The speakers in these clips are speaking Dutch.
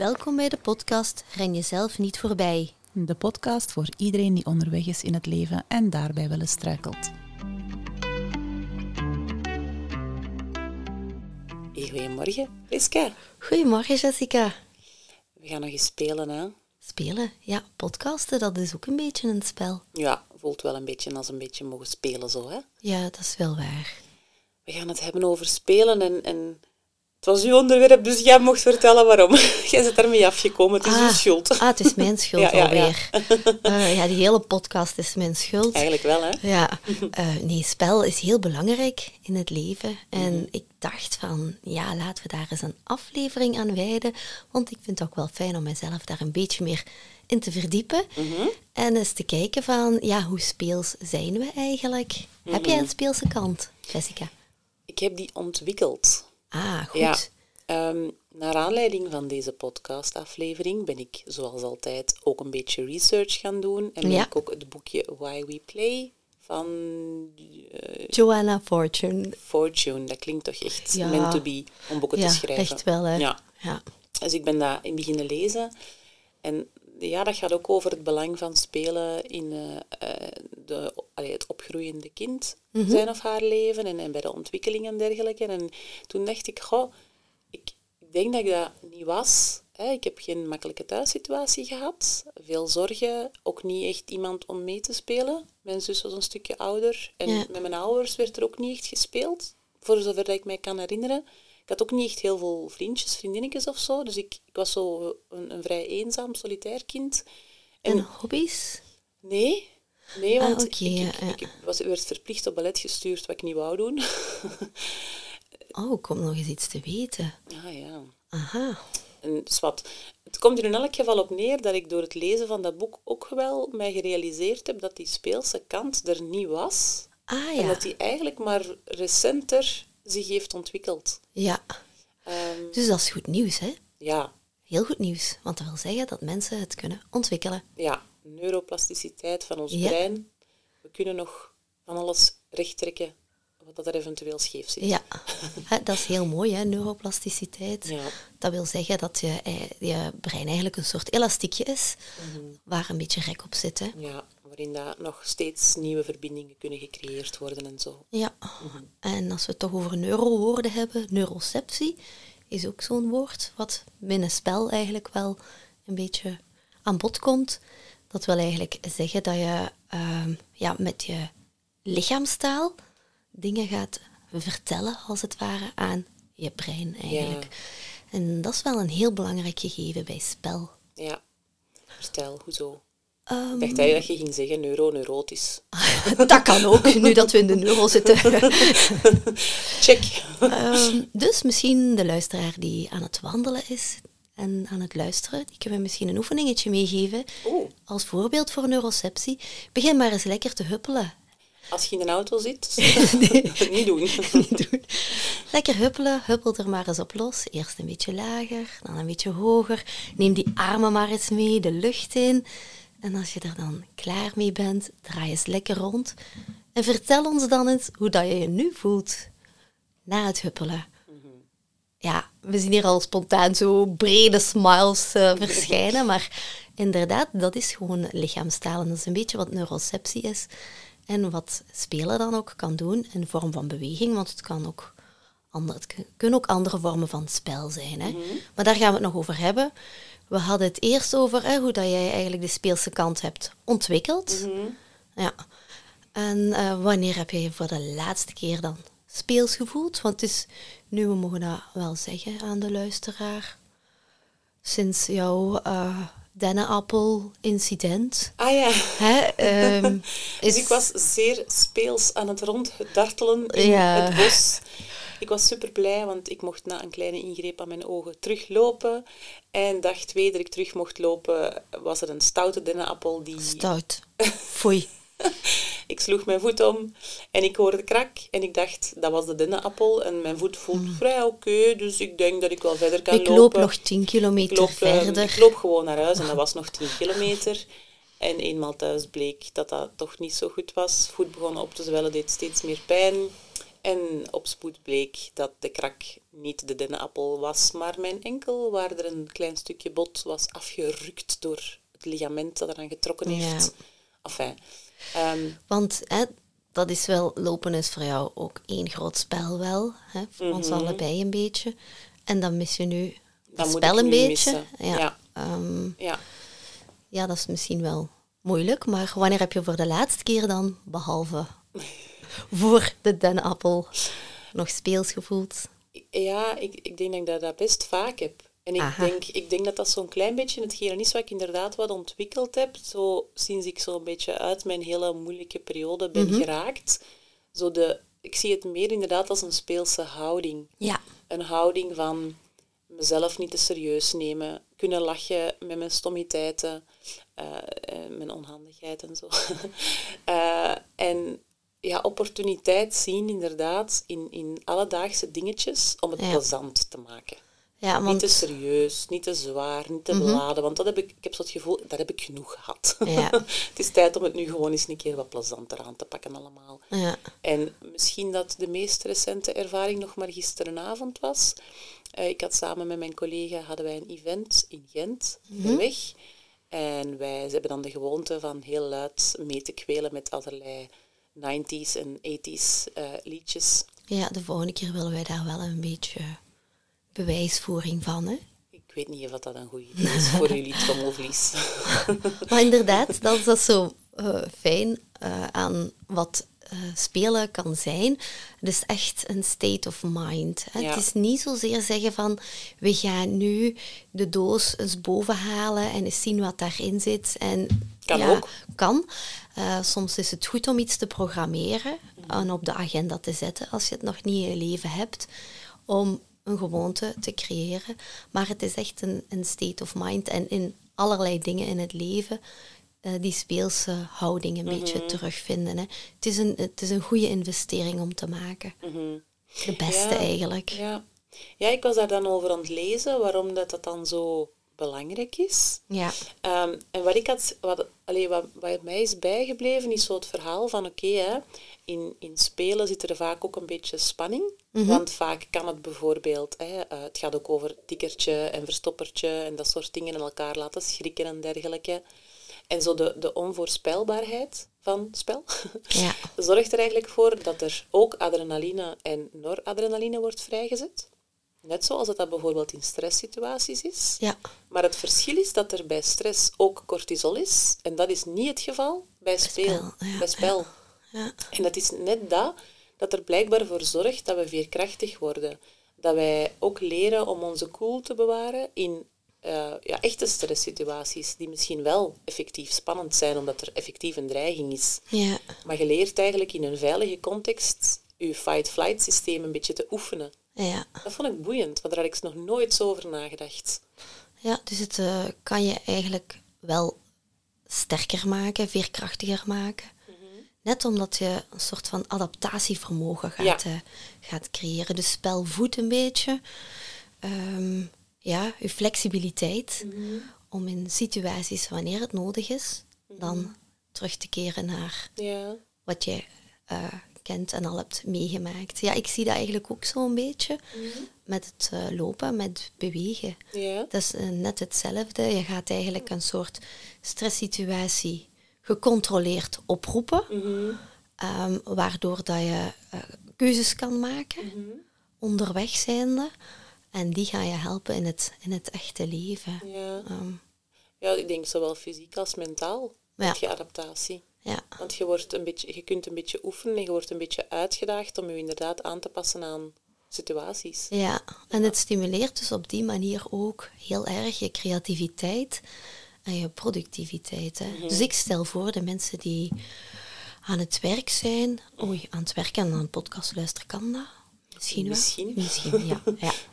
Welkom bij de podcast Ren jezelf niet voorbij. De podcast voor iedereen die onderweg is in het leven en daarbij wel eens struikelt. Hey, goedemorgen, Liska. Goedemorgen Jessica. We gaan nog eens spelen, hè? Spelen? Ja, podcasten, dat is ook een beetje een spel. Ja, voelt wel een beetje als een beetje mogen spelen zo, hè? Ja, dat is wel waar. We gaan het hebben over spelen en, en het was uw onderwerp, dus jij mocht vertellen waarom. jij bent daarmee afgekomen, het is uw schuld. Ah, het is mijn schuld Ja, ja, ja. alweer. Eh, ja, die hele podcast is mijn schuld. Eigenlijk wel, hè? Ja, eh, nee, spel is heel belangrijk in het leven. En Mhm. ik dacht van, ja, laten we daar eens een aflevering aan wijden. Want ik vind het ook wel fijn om mezelf daar een beetje meer in te verdiepen. Mhm. En eens te kijken van, ja, hoe speels zijn we eigenlijk? Heb Mhm. jij een speelse kant, Jessica? Ik heb die ontwikkeld. Ah, goed. Ja. Ehm, naar aanleiding van deze podcastaflevering ben ik, zoals altijd, ook een beetje research gaan doen. En ben Ja. ik ook het boekje Why We Play van eh, Joanna Fortune. Fortune, dat klinkt toch echt Ja. meant to be om boeken Ja, te schrijven. echt wel, hè. Ja. Ja. Dus ik ben dat in beginnen lezen. En ja, dat gaat ook over het belang van spelen in eh, eh, de, allee, het opgroeiende kind, Mhm. zijn of haar leven en, en bij de ontwikkeling en dergelijke. En toen dacht ik, goh, ik, ik denk dat ik dat niet was. Hè. Ik heb geen makkelijke thuissituatie gehad, veel zorgen, ook niet echt iemand om mee te spelen. Mijn zus was een stukje ouder en Ja. met mijn ouders werd er ook niet echt gespeeld, voor zover dat ik mij kan herinneren. Ik had ook niet echt heel veel vriendjes, vriendinnetjes of zo. Dus ik, ik was zo een, een vrij eenzaam, solitair kind. En hobby's? Nee, nee Ah, want ik, ja, ja. ik was, werd verplicht op ballet gestuurd, wat ik niet wou doen. Oh, kom nog eens iets te weten. ah ja. Aha. En zwart. Het komt er in elk geval op neer dat ik door het lezen van dat boek ook wel mij gerealiseerd heb dat die speelse kant er niet was. Ah En ja. dat die eigenlijk maar recenter zich heeft ontwikkeld. Ja. Ehm, Dus dat is goed nieuws, hè? ja, Heel goed nieuws. Want dat wil zeggen dat mensen het kunnen ontwikkelen. ja, neuroplasticiteit van ons Ja. brein. We kunnen nog van alles rechttrekken wat dat er eventueel scheef zit. Ja, dat is heel mooi, hè, neuroplasticiteit. Ja. Dat wil zeggen dat je, eh, je brein eigenlijk een soort elastiekje is, waar een beetje rek op zit. Hè. Ja, waarin dat nog steeds nieuwe verbindingen kunnen gecreëerd worden en zo. Ja, en als we het toch over neurowoorden hebben, neuroceptie is ook zo'n woord wat binnen spel eigenlijk wel een beetje aan bod komt. Dat wil eigenlijk zeggen dat je ehm, ja, met je lichaamstaal dingen gaat vertellen, als het ware, aan je brein eigenlijk. En dat is wel een heel belangrijk gegeven bij spel. Ja, vertel, hoezo? Ik dacht eigenlijk dat je ging zeggen neuroneurotisch. dat kan ook, nu dat we in de neuro zitten. Check. Ehm, dus misschien de luisteraar die aan het wandelen is en aan het luisteren, die kunnen we misschien een oefeningetje meegeven. Oeh. Als voorbeeld voor neuroceptie. Begin maar eens lekker te huppelen. Als je in een auto zit, niet doen. Niet doen. Lekker huppelen, huppel er maar eens op los. Eerst een beetje lager, dan een beetje hoger. Neem die armen maar eens mee, de lucht in. En als je er dan klaar mee bent, draai eens lekker rond. En vertel ons dan eens hoe dat je je nu voelt na het huppelen. Ja, we zien hier al spontaan zo brede smiles eh, verschijnen, maar inderdaad, dat is gewoon lichaamstaal. En dat is een beetje wat neuroceptie is. En wat spelen dan ook kan doen in vorm van beweging, want het kan ook ander, het kun- kunnen ook andere vormen van spel zijn. Hè? Maar daar gaan we het nog over hebben. We hadden het eerst over hè, hoe dat jij eigenlijk de speelse kant hebt ontwikkeld. Ja. En eh, wanneer heb je je voor de laatste keer dan speels gevoeld? Want het is, nu we mogen dat wel zeggen aan de luisteraar, sinds jouw eh dennenappel-incident. Ah ja. Hè, ehm, Dus ik was zeer speels aan het ronddartelen in Ja. het bos. Ik was super blij, want ik mocht na een kleine ingreep aan mijn ogen teruglopen. En dag twee dat ik terug mocht lopen, was er een stoute dennenappel die... Stout. Foei. Ik sloeg mijn voet om en ik hoorde krak. En ik dacht, dat was de dennenappel. En mijn voet voelt vrij oké, dus ik denk dat ik wel verder kan Mm. ik lopen. loop nog 10 kilometer ik loop, eh, verder. Ik loop gewoon naar huis en dat was nog 10 kilometer. En eenmaal thuis bleek dat dat toch niet zo goed was. Voet begon op te zwellen, deed steeds meer pijn. En op spoed bleek dat de krak niet de dennenappel was, maar mijn enkel, waar er een klein stukje bot was afgerukt door het ligament dat eraan getrokken heeft. Ja. Enfin, ehm, Want hè, dat is wel, lopen is voor jou ook één groot spel wel. Hè, voor ons allebei een beetje. En dan mis je nu Mhm. Moet spel een beetje. Ja. ehm, ja. ja, dat is misschien wel moeilijk. Maar wanneer heb je voor de laatste keer dan, behalve voor de dennenappel, nog speels gevoeld? Ja, ik, ik denk dat ik dat, dat best vaak heb. En ik Aha. denk, ik denk dat dat zo'n klein beetje hetgene is wat ik inderdaad wat ontwikkeld heb. Zo, sinds ik zo'n beetje uit mijn hele moeilijke periode ben geraakt. Zo de, ik zie het meer inderdaad als een speelse houding. Ja. Een houding van mezelf niet te serieus nemen. Kunnen lachen met mijn stommiteiten. eh, eh, mijn onhandigheid en zo. Eh, en ja, opportuniteit zien inderdaad in, in alledaagse dingetjes om het Ja. plezant te maken. Ja, Niet te serieus, niet te zwaar, niet te beladen. Want dat heb ik, ik heb zo het gevoel, dat heb ik genoeg gehad. Ja. het is tijd om het nu gewoon eens een keer wat plezanter aan te pakken allemaal. ja, En misschien dat de meest recente ervaring nog maar gisterenavond was. Eh, ik had samen met mijn collega hadden wij een event in Gent, de weg. En wij ze hebben dan de gewoonte van heel luid mee te kwelen met allerlei 90s en 80s eh, liedjes. ja, de volgende keer willen wij daar wel een beetje bewijsvoering van. Hè? Ik weet niet of dat een goed idee is voor jullie trommelvlies. Maar inderdaad, dat is dat zo eh, fijn eh, aan wat eh, spelen kan zijn. Het is echt een state of mind. Hè. Ja. Het is niet zozeer zeggen van we gaan nu de doos eens boven halen en eens zien wat daarin zit. En, Kan ook. Kan. Eh, soms is het goed om iets te programmeren en op de agenda te zetten als je het nog niet in je leven hebt. Om een gewoonte te creëren. Maar het is echt een, een state of mind. En in allerlei dingen in het leven eh, die speelse houding een beetje terugvinden. Hè. Het, is een, het is een goede investering om te maken. De beste Ja, eigenlijk. Ja. ja, ik was daar dan over aan het lezen, waarom dat, dat dan zo belangrijk is. Ja. Ehm, en wat, ik had, wat, allee, wat, wat mij is bijgebleven, is zo het verhaal van oké, hè, in, in spelen zit er vaak ook een beetje spanning. Want vaak kan het bijvoorbeeld, hè, eh, het gaat ook over tikkertje en verstoppertje en dat soort dingen en elkaar laten schrikken en dergelijke. En zo de, de onvoorspelbaarheid van spel Ja. zorgt er eigenlijk voor dat er ook adrenaline en noradrenaline wordt vrijgezet. Net zoals dat, dat bijvoorbeeld in stresssituaties is. Ja. Maar het verschil is dat er bij stress ook cortisol is. En dat is niet het geval bij speel. spel, ja, bij spel. Ja. En dat is net dat dat er blijkbaar voor zorgt dat we veerkrachtig worden. Dat wij ook leren om onze cool te bewaren in eh, ja, echte stresssituaties, die misschien wel effectief spannend zijn, omdat er effectief een dreiging is. Ja. Maar je leert eigenlijk in een veilige context je fight-flight systeem een beetje te oefenen. Ja. Dat vond ik boeiend, want daar had ik nog nooit zo over nagedacht. Ja, dus het eh, kan je eigenlijk wel sterker maken, veerkrachtiger maken. Net omdat je een soort van adaptatievermogen gaat, Ja. eh, gaat creëren. Dus spel voedt een beetje. Ehm, ja, je flexibiliteit om in situaties wanneer het nodig is, dan terug te keren naar Ja, wat je eh, kent en al hebt meegemaakt. Ja, ik zie dat eigenlijk ook zo een beetje met het eh, lopen, met bewegen. ja, Dat is eh, net hetzelfde. Je gaat eigenlijk een soort stresssituatie gecontroleerd oproepen, ehm, waardoor dat je keuzes kan maken, onderweg zijnde. En die gaan je helpen in het, in het echte leven. ja. Ehm, Ja, ik denk zowel fysiek als mentaal Ja. met je adaptatie. ja, Want je, wordt een beetje, je kunt een beetje oefenen en je wordt een beetje uitgedaagd om je inderdaad aan te passen aan situaties. ja, en het stimuleert dus op die manier ook heel erg je creativiteit en je productiviteit. Hè. Mhm. Dus ik stel voor de mensen die aan het werk zijn, oei, aan het werken en aan een podcast luisteren, kan dat? Misschien wel? Misschien. Misschien, ja. Ja,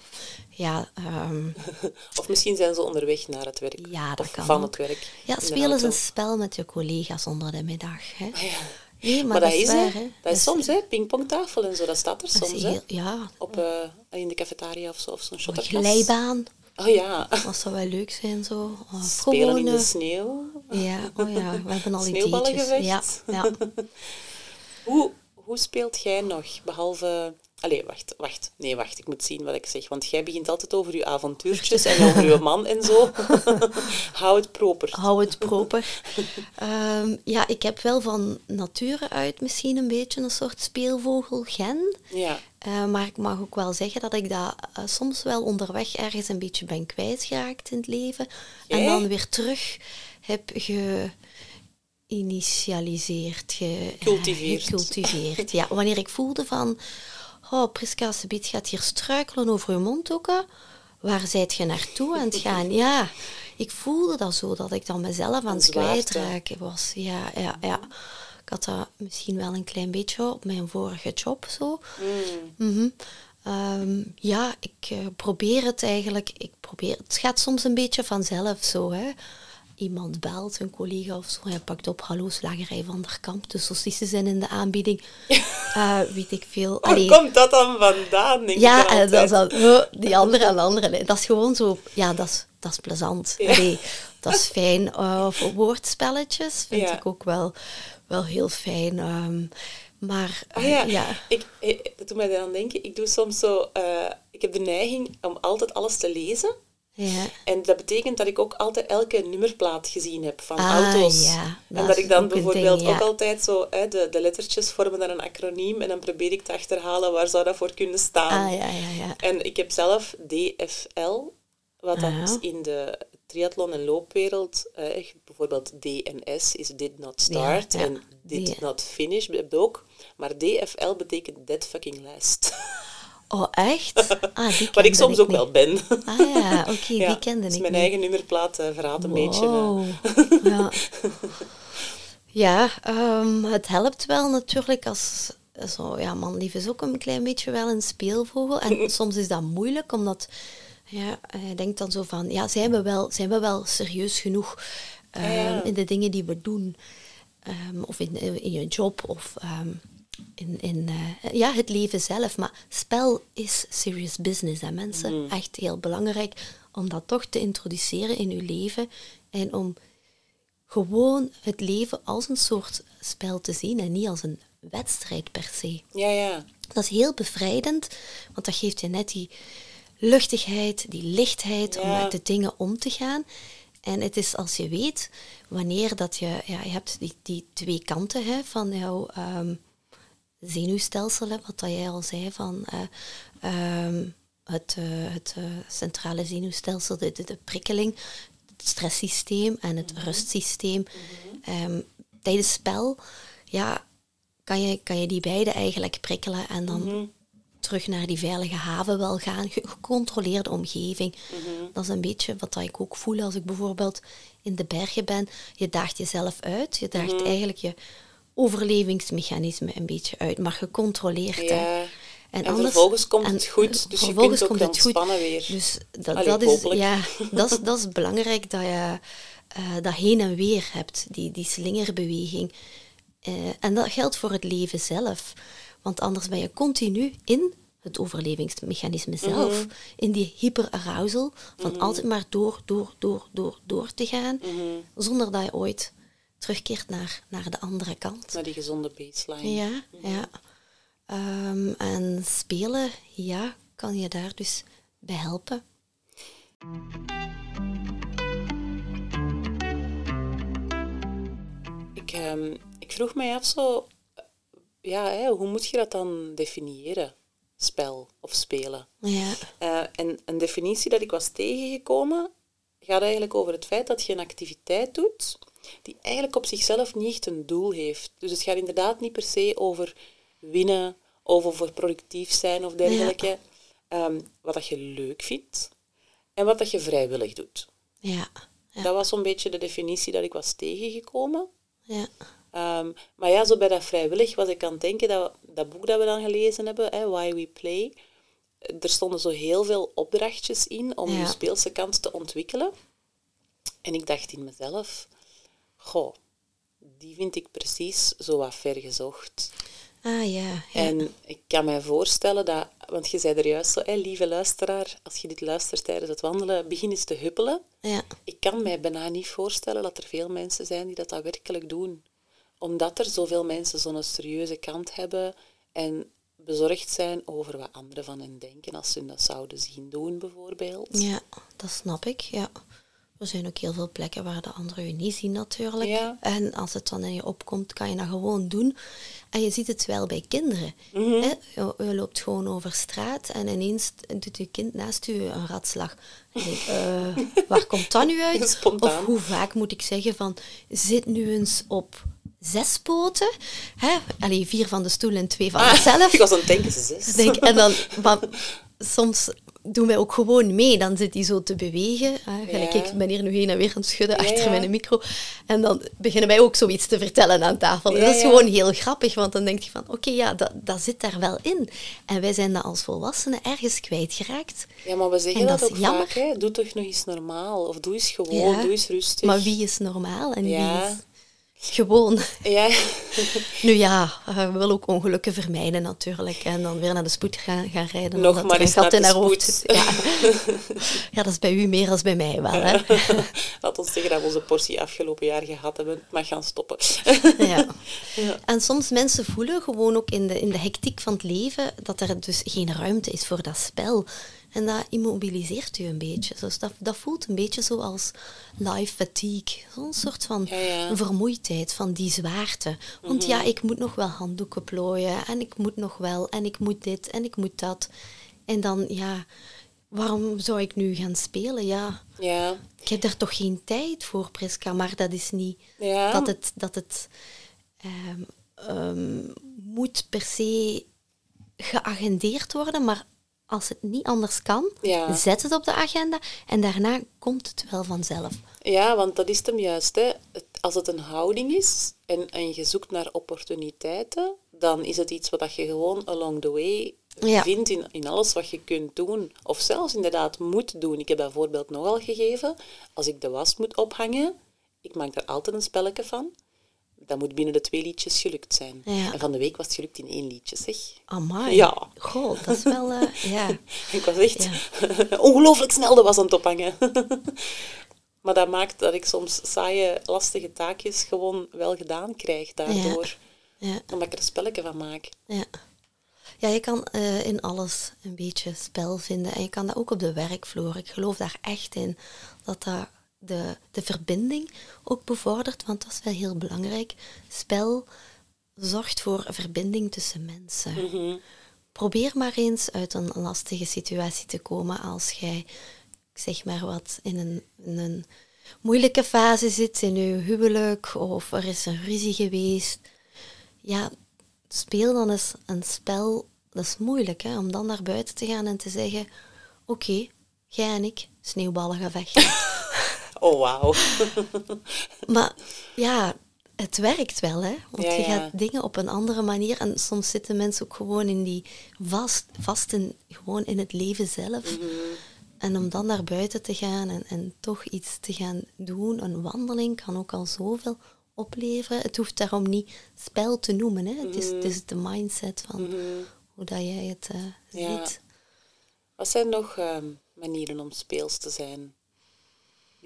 ja, ehm, Of misschien zijn ze onderweg naar het werk. Ja, dat of kan van het werk. ja spelen is auto. een spel met je collega's onder de middag. Hè. Ja. Nee, maar, Maar, dat, is, waar, hè. Dat is soms, hè. Pingpongtafel en zo, dat staat er dat soms, hè. ja, Op, eh, in de cafetaria of zo, of zo'n glijbaan. Oh ja. Dat zou wel leuk zijn, zo. Oh, Spelen in de sneeuw. Ja, oh ja, we hebben al Sneeuwballen ideetjes. Ja, ja. Hoe, hoe speelt jij nog, behalve... Allee, wacht, wacht. Nee, wacht, ik moet zien wat ik zeg. Want jij begint altijd over je avontuurtjes en over je man en zo. Hou het proper. Hou het proper. Ehm, ja, ik heb wel van nature uit misschien een beetje een soort speelvogelgen. Ja. Uh, maar ik mag ook wel zeggen dat ik dat uh, soms wel onderweg ergens een beetje ben kwijtgeraakt in het leven. En dan weer terug heb geïnitialiseerd, ge, Cultiveerd. gecultiveerd. ja, wanneer ik voelde van, oh, Priska Sebiet gaat hier struikelen over je mondhoeken. Waar zijt je naartoe aan het gaan? Ja, ik voelde dat zo, dat ik dan mezelf aan het kwijtraken was. Ja, ja, ja. Ik had dat misschien wel een klein beetje op mijn vorige job zo. Mm. Mhm. Ehm, ja, ik uh, probeer het eigenlijk. Ik probeer, het gaat soms een beetje vanzelf zo. Hè. Iemand belt, een collega of zo, hij pakt op, hallo, slagerij van der Kamp, de saucissen zijn in de aanbieding. Uh, weet ik veel. Waar komt dat dan vandaan? Denk ja, en dat is dan, die andere en andere. Dat is gewoon zo, ja, dat is, dat is plezant. Ja. Allee, dat is fijn. Uh, voor woordspelletjes vind Ja. ik ook wel, wel heel fijn. Um, maar Ah ja, ja. Ik, ik, dat doet mij eraan denken. Ik doe soms zo... eh, ik heb de neiging om altijd alles te lezen. Ja. En dat betekent dat ik ook altijd elke nummerplaat gezien heb van Ah, auto's. ja, dat en dat is ik dan bijvoorbeeld ding, ja. ook altijd zo... Hè, de, de lettertjes vormen dan een acroniem en dan probeer ik te achterhalen waar zou dat voor kunnen staan. Ah, ja, ja, ja. En ik heb zelf DFL, wat dat Ah. in de triathlon- en loopwereld, eh, bijvoorbeeld DNS is did not start en did not finish, heb je ook. Maar DFL betekent dead fucking last. Oh, echt? Ah, die Wat ik soms ook niet. wel ben. Ah ja, oké, Ja, die kende dus ik mijn niet. eigen nummerplaat eh, verraadt een beetje. eh. Ja, ja ehm, het helpt wel natuurlijk als... Zo, ja, manlief is ook een klein beetje wel een speelvogel. En soms is dat moeilijk, omdat... Ja, je denkt dan zo van... Ja, zijn we wel, zijn we wel serieus genoeg ehm, ja. in de dingen die we doen? Ehm, of in, in je job, of... ehm, in, in eh, ja, het leven zelf. Maar spel is serious business. En mensen, echt heel belangrijk om dat toch te introduceren in uw leven. En om gewoon het leven als een soort spel te zien en niet als een wedstrijd per se. Ja, ja. Dat is heel bevrijdend, want dat geeft je net die luchtigheid, die lichtheid om met de dingen om te gaan. En het is als je weet wanneer dat je, ja, je hebt die, die twee kanten hè, van jouw ehm, zenuwstelsel, hè, wat dat jij al zei, van eh, ehm, het, eh, het eh, centrale zenuwstelsel, de, de, de prikkeling, het stresssysteem en het rustsysteem. Ehm, tijdens spel, ja, kan je, kan je die beide eigenlijk prikkelen en dan terug naar die veilige haven wel gaan. Ge- Gecontroleerde omgeving. Dat is een beetje wat dat ik ook voel als ik bijvoorbeeld in de bergen ben. Je daagt jezelf uit. Je daagt eigenlijk je overlevingsmechanisme een beetje uit, maar gecontroleerd. hè. ja. En, vervolgens komt het goed, dus je vervolgens kunt ook komt het goed. weer. Dus dat, Allee, dat, is, ja, dat, is, dat is belangrijk dat je eh, dat heen en weer hebt, die, die slingerbeweging. Eh, en dat geldt voor het leven zelf. Want anders ben je continu in het overlevingsmechanisme zelf, Mhm. in die hyperarousal, van altijd maar door, door, door, door, door te gaan, Mhm. zonder dat je ooit terugkeert naar, naar de andere kant. Naar die gezonde baseline. Ja, ja. Ehm, en spelen, ja, kan je daar dus bij helpen. Ik, ehm, ik vroeg mij af zo, ja, hè, hoe moet je dat dan definiëren? Spel of spelen. Ja, Eh, en een definitie dat ik was tegengekomen gaat eigenlijk over het feit dat je een activiteit doet die eigenlijk op zichzelf niet echt een doel heeft. Dus het gaat inderdaad niet per se over winnen of over productief zijn of dergelijke. Ehm, wat dat je leuk vindt en wat dat je vrijwillig doet. ja, ja, Dat was zo'n beetje de definitie dat ik was tegengekomen. ja. Ehm, maar ja, zo bij dat vrijwillig was ik aan het denken, dat, dat boek dat we dan gelezen hebben, hè, Why We Play, er stonden zo heel veel opdrachtjes in om Ja. je speelse kant te ontwikkelen. En ik dacht in mezelf, goh, die vind ik precies zo wat ver gezocht. Ah ja, ja. En ik kan mij voorstellen dat, want je zei er juist zo, lieve luisteraar, als je dit luistert tijdens het wandelen, begin eens te huppelen. ja. Ik kan mij bijna niet voorstellen dat er veel mensen zijn die dat daadwerkelijk doen. Omdat er zoveel mensen zo'n serieuze kant hebben en bezorgd zijn over wat anderen van hen denken als ze dat zouden zien doen, bijvoorbeeld. Ja, dat snap ik, ja. Er zijn ook heel veel plekken waar de anderen je niet zien natuurlijk. Ja. En als het dan in je opkomt, kan je dat gewoon doen. En je ziet het wel bij kinderen. Hè? Je, je loopt gewoon over straat en ineens doet je kind naast je een ratslag. Eh, waar komt dat nu uit? Spontaan. Of hoe vaak moet ik zeggen van, zit nu eens op zes poten. Hè? Allee, vier van de stoel en twee van mezelf. Ah, Ik was aan het denken, ze zes. Denk, en dan, maar soms doen wij ook gewoon mee. Dan zit hij zo te bewegen. Hè. Gelijk, Ja. Ik ben hier nu heen en weer aan het schudden Ja, achter ja. mijn micro. En dan beginnen wij ook zoiets te vertellen aan tafel. Ja, dat is gewoon heel grappig, want dan denk je van... Oké, ja, dat, dat zit daar wel in. En wij zijn dat als volwassenen ergens kwijtgeraakt. Ja, maar we zeggen En dat, ook jammer. vaak. Hè? Doe toch nog eens normaal. Of doe eens gewoon, doe eens rustig. Maar wie is normaal en wie is gewoon... Ja, Nu ja, eh, we willen ook ongelukken vermijden natuurlijk. En dan weer naar de spoed gaan, gaan rijden. Nog maar een eens gat naar in de haar hoofd. Ja. ja, dat is bij u meer dan bij mij wel. Hè? laat ons zeggen dat we onze portie afgelopen jaar gehad hebben. Mag gaan stoppen. Ja. En soms mensen voelen gewoon ook in de, in de hectiek van het leven dat er dus geen ruimte is voor dat spel. En dat immobiliseert u een beetje. Dus dat, dat voelt een beetje zoals life fatigue. Zo'n soort van Ja, ja. vermoeidheid, van die zwaarte. Want ja, ik moet nog wel handdoeken plooien. En ik moet nog wel. En ik moet dit. En ik moet dat. En dan, ja, waarom zou ik nu gaan spelen? Ja, Ja, ik heb daar toch geen tijd voor, Priska. Maar dat is niet ja. dat het, dat het ehm, ehm, moet per se geagendeerd worden, maar als het niet anders kan, Ja. zet het op de agenda en daarna komt het wel vanzelf. Ja, want dat is het hem juist. Hè. Het, als het een houding is en, en je zoekt naar opportuniteiten, dan is het iets wat dat je gewoon along the way Ja. vindt in, in alles wat je kunt doen. Of zelfs inderdaad moet doen. Ik heb dat voorbeeld nogal gegeven. Als ik de was moet ophangen, ik maak daar altijd een spelletje van. Dat moet binnen de twee liedjes gelukt zijn. Ja. En van de week was het gelukt in één liedje, zeg. Amai. Ja. Goh, dat is wel... eh, ja. Ik was echt ongelooflijk snel de was aan het ophangen. maar dat maakt dat ik soms saaie, lastige taakjes gewoon wel gedaan krijg daardoor. Ja, Omdat ik er spelletje van maak. ja. Ja, je kan eh, in alles een beetje spel vinden. En je kan dat ook op de werkvloer. Ik geloof daar echt in dat dat de, de verbinding ook bevordert. Want dat is wel heel belangrijk. Spel zorgt voor verbinding tussen mensen. Probeer maar eens uit een lastige situatie te komen als jij, zeg maar wat, in een, in een moeilijke fase zit in je huwelijk of er is een ruzie geweest. Ja, speel dan eens een spel. Dat is moeilijk, hè, om dan naar buiten te gaan en te zeggen: Oké, jij en ik, sneeuwballen gaan vechten. Oh, wauw. maar ja, het werkt wel, hè? Want Ja, je gaat dingen op een andere manier. En soms zitten mensen ook gewoon in die vast, vast in, gewoon in het leven zelf. Mhm. En om dan naar buiten te gaan en, en toch iets te gaan doen, een wandeling kan ook al zoveel opleveren. Het hoeft daarom niet spel te noemen. Hè? Het, is, het is de mindset van hoe dat jij het eh, Mhm. Ja. ziet. Wat zijn nog ehm, manieren om speels te zijn?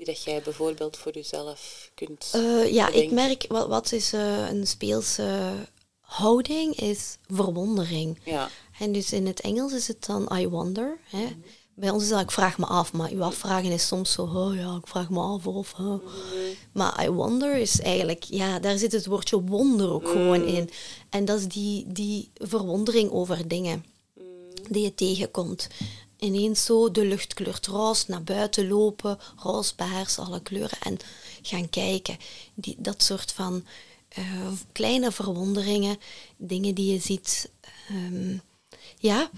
Die dat jij bijvoorbeeld voor jezelf kunt Eh, ja, ik merk, wat, wat is eh, een speelse houding, is verwondering. Ja. En dus in het Engels is het dan I wonder. Hè? Bij ons is dat ik vraag me af, maar uw afvragen is soms zo, oh ja, ik vraag me af of. Maar I wonder is eigenlijk, ja, daar zit het woordje wonder ook gewoon in. En dat is die, die verwondering over dingen die je tegenkomt. Ineens zo de lucht kleurt roze, naar buiten lopen, roze, paars, alle kleuren en gaan kijken. Die, dat soort van eh, kleine verwonderingen, dingen die je ziet. ehm, ja,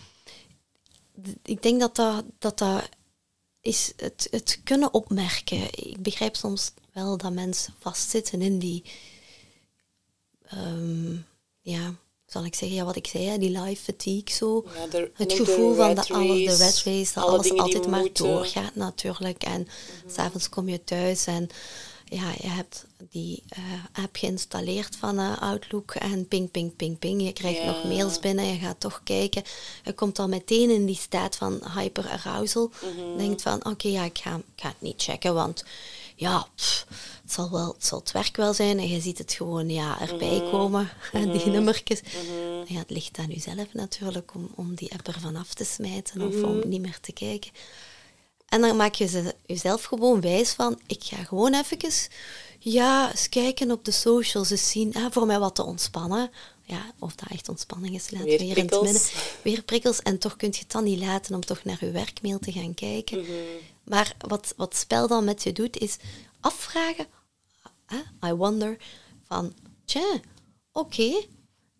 ik denk dat dat, dat, dat is het, het kunnen opmerken. Ik begrijp soms wel dat mensen vastzitten in die, ehm, ja, zal ik zeggen, ja, wat ik zei, hè, die life fatigue zo. Ja, de- het gevoel van de, rat alle, de race, red race, dat alle alles altijd maar moeten. doorgaat natuurlijk. En s'avonds kom je thuis en ja, je hebt die eh, app geïnstalleerd van eh, Outlook en ping, ping, ping, ping. Je krijgt Ja. nog mails binnen, je gaat toch kijken. Je komt al meteen in die staat van hyperarousal. Mhm. Denkt van, oké, ja, ik ga, ik ga het niet checken, want ja, pff, het, zal wel, het zal het werk wel zijn en je ziet het gewoon ja, erbij Mhm. komen, die nummertjes. Ja, het ligt aan jezelf natuurlijk om, om die app ervan af te smijten of Mhm. om niet meer te kijken. En dan maak je ze- jezelf gewoon wijs van, ik ga gewoon even ja, eens kijken op de socials, eens zien, ah, voor mij wat te ontspannen. Ja, of dat echt ontspanning is, laten Weer we hier in het prikkels. midden. Weer prikkels. En toch kun je het dan niet laten om toch naar je werkmail te gaan kijken. Mhm. Maar wat, wat spel dan met je doet, is afvragen, I wonder, van, tja, oké,